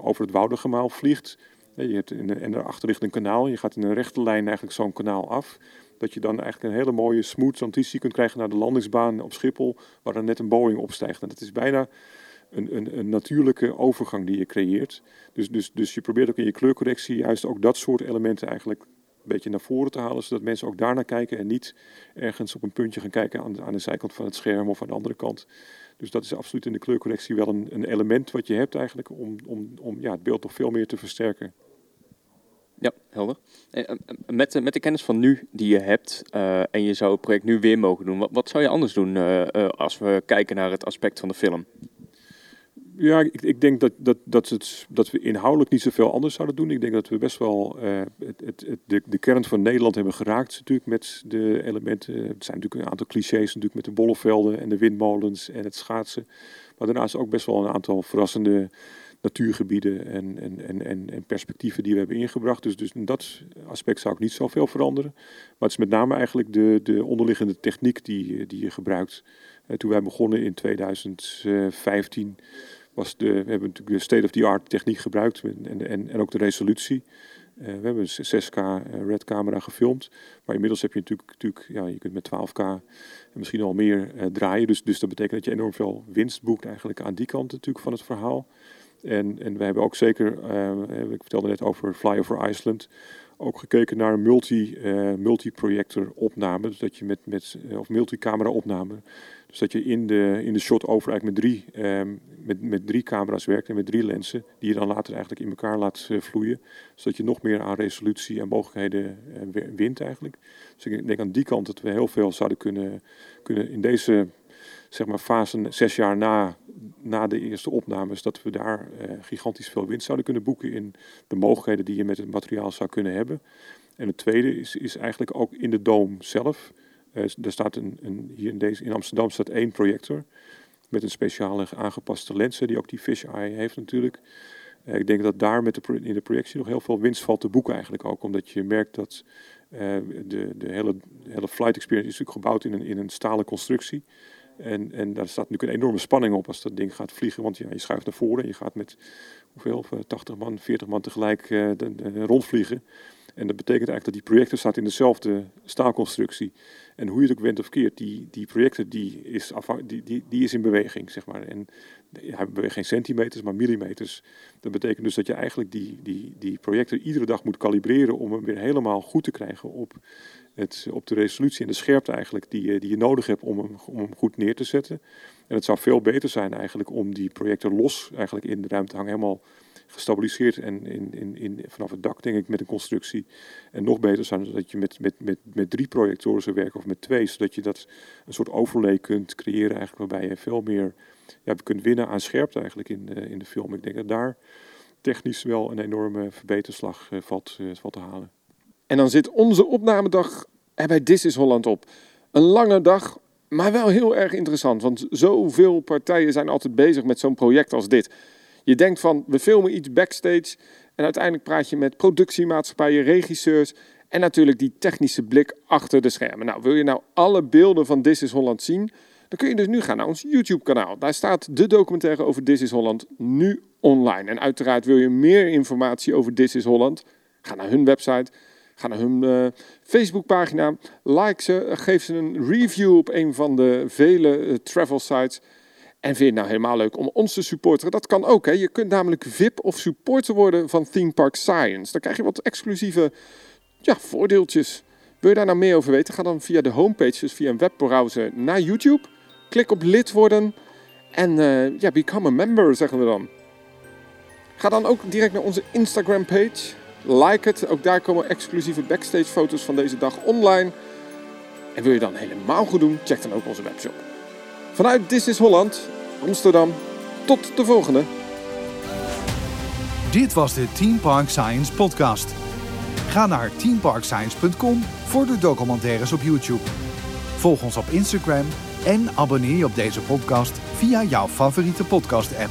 over het Woudergemaal vliegt, je hebt en daarachter ligt een kanaal, je gaat in een rechte lijn eigenlijk zo'n kanaal af dat je dan eigenlijk een hele mooie smooth transitie kunt krijgen naar de landingsbaan op Schiphol, waar dan net een Boeing opstijgt. En dat is bijna een, een, een, natuurlijke overgang die je creëert. Dus, dus, dus je probeert ook in je kleurcorrectie juist ook dat soort elementen eigenlijk een beetje naar voren te halen, zodat mensen ook daarnaar kijken en niet ergens op een puntje gaan kijken aan, aan de zijkant van het scherm of aan de andere kant. Dus dat is absoluut in de kleurcorrectie wel een, een element wat je hebt eigenlijk om, om, om ja, het beeld nog veel meer te versterken. Ja, helder. Eh, eh, met, met de kennis van nu die je hebt en je zou het project nu weer mogen doen, wat, wat zou je anders doen als we kijken naar het aspect van de film? Ja, ik, ik denk dat, dat, dat, het, dat we inhoudelijk niet zoveel anders zouden doen. Ik denk dat we best wel het, het, de, de kern van Nederland hebben geraakt natuurlijk met de elementen. Het zijn natuurlijk een aantal clichés natuurlijk met de bollevelden en de windmolens en het schaatsen. Maar daarnaast ook best wel een aantal verrassende natuurgebieden en, en, en, en, en perspectieven die we hebben ingebracht. Dus, dus in dat aspect zou ik niet zoveel veranderen. Maar het is met name eigenlijk de, de onderliggende techniek die, die je gebruikt. Uh, toen wij begonnen in 2015 was de, we hebben natuurlijk de state-of-the-art techniek gebruikt en, en, en ook de resolutie. Uh, we hebben een 6K uh, red camera gefilmd. Maar inmiddels heb je natuurlijk, natuurlijk ja, je kunt met 12K en misschien al meer draaien. Dus, dus dat betekent dat je enorm veel winst boekt eigenlijk aan die kant natuurlijk van het verhaal. En, en we hebben ook zeker, uh, ik vertelde net over Fly Over Iceland, ook gekeken naar multi, uh, multi-projector opname. Dus dat je met, met uh, of multicamera opname. Dus dat je in de, in de shot over eigenlijk met drie, um, met, met drie camera's werkt en met drie lenzen. Die je dan later eigenlijk in elkaar laat vloeien. Zodat je nog meer aan resolutie en mogelijkheden wint eigenlijk. Dus ik denk aan die kant dat we heel veel zouden kunnen, kunnen in deze zeg maar, fase zes jaar na, na de eerste opnames, dat we daar uh, gigantisch veel winst zouden kunnen boeken in de mogelijkheden die je met het materiaal zou kunnen hebben. En het tweede is, is eigenlijk ook in de Doom zelf. Uh, er staat een, een, hier in, deze, in Amsterdam staat één projector met een speciale aangepaste lenzen die ook die fisheye heeft natuurlijk. Uh, ik denk dat daar met de, in de projectie nog heel veel winst valt te boeken eigenlijk ook. Omdat je merkt dat de, de hele, hele flight experience is natuurlijk gebouwd in een, in een stalen constructie. En, en daar staat natuurlijk een enorme spanning op als dat ding gaat vliegen. Want je schuift naar voren en je gaat met hoeveel, 80 man, 40 man tegelijk de, de, rondvliegen. En dat betekent eigenlijk dat die projector staat in dezelfde staalconstructie. En hoe je het ook went of keert, die, die projector die is, die, die, die is in beweging, zeg maar. En hij beweegt geen centimeters, maar millimeters. Dat betekent dus dat je eigenlijk die, die, die projector iedere dag moet kalibreren om hem weer helemaal goed te krijgen op het, op de resolutie en de scherpte eigenlijk die, die je nodig hebt om hem, om hem goed neer te zetten. En het zou veel beter zijn eigenlijk om die projector los eigenlijk in de ruimte hangen, helemaal gestabiliseerd en in, in, in, vanaf het dak, denk ik, met een constructie. En nog beter zou dat je met, met, met, met drie projectoren zou werken of met twee, zodat je dat een soort overlay kunt creëren, eigenlijk, waarbij je veel meer ja, kunt winnen aan scherpte eigenlijk in, de, in de film. Ik denk dat daar technisch wel een enorme verbeterslag uh, valt, valt te halen. En dan zit onze opnamedag er bij This is Holland op. Een lange dag, maar wel heel erg interessant, want zoveel partijen zijn altijd bezig met zo'n project als dit. Je denkt van, we filmen iets backstage en uiteindelijk praat je met productiemaatschappijen, regisseurs en natuurlijk die technische blik achter de schermen. Nou, wil je nou alle beelden van This is Holland zien, dan kun je dus nu gaan naar ons YouTube-kanaal. Daar staat de documentaire over This is Holland nu online. En uiteraard wil je meer informatie over This is Holland, ga naar hun website Ga naar hun uh, Facebookpagina, like ze, geef ze een review op een van de vele uh, travel sites. En vind je het nou helemaal leuk om ons te supporteren? Dat kan ook. Hè? Je kunt namelijk VIP of supporter worden van Theme Park Science. Dan krijg je wat exclusieve ja, voordeeltjes. Wil je daar nou meer over weten? Ga dan via de homepage, dus via een webbrowser, naar YouTube. Klik op lid worden. En ja, become a member, zeggen we dan. Ga dan ook direct naar onze Instagram page. Like het. Ook daar komen exclusieve backstage foto's van deze dag online. En wil je dan helemaal goed doen? Check dan ook onze webshop. Vanuit This is Holland, Amsterdam. Tot de volgende. Dit was de Team Park Science podcast. Ga naar teamparkscience.com voor de documentaires op YouTube. Volg ons op Instagram en abonneer je op deze podcast via jouw favoriete podcast app.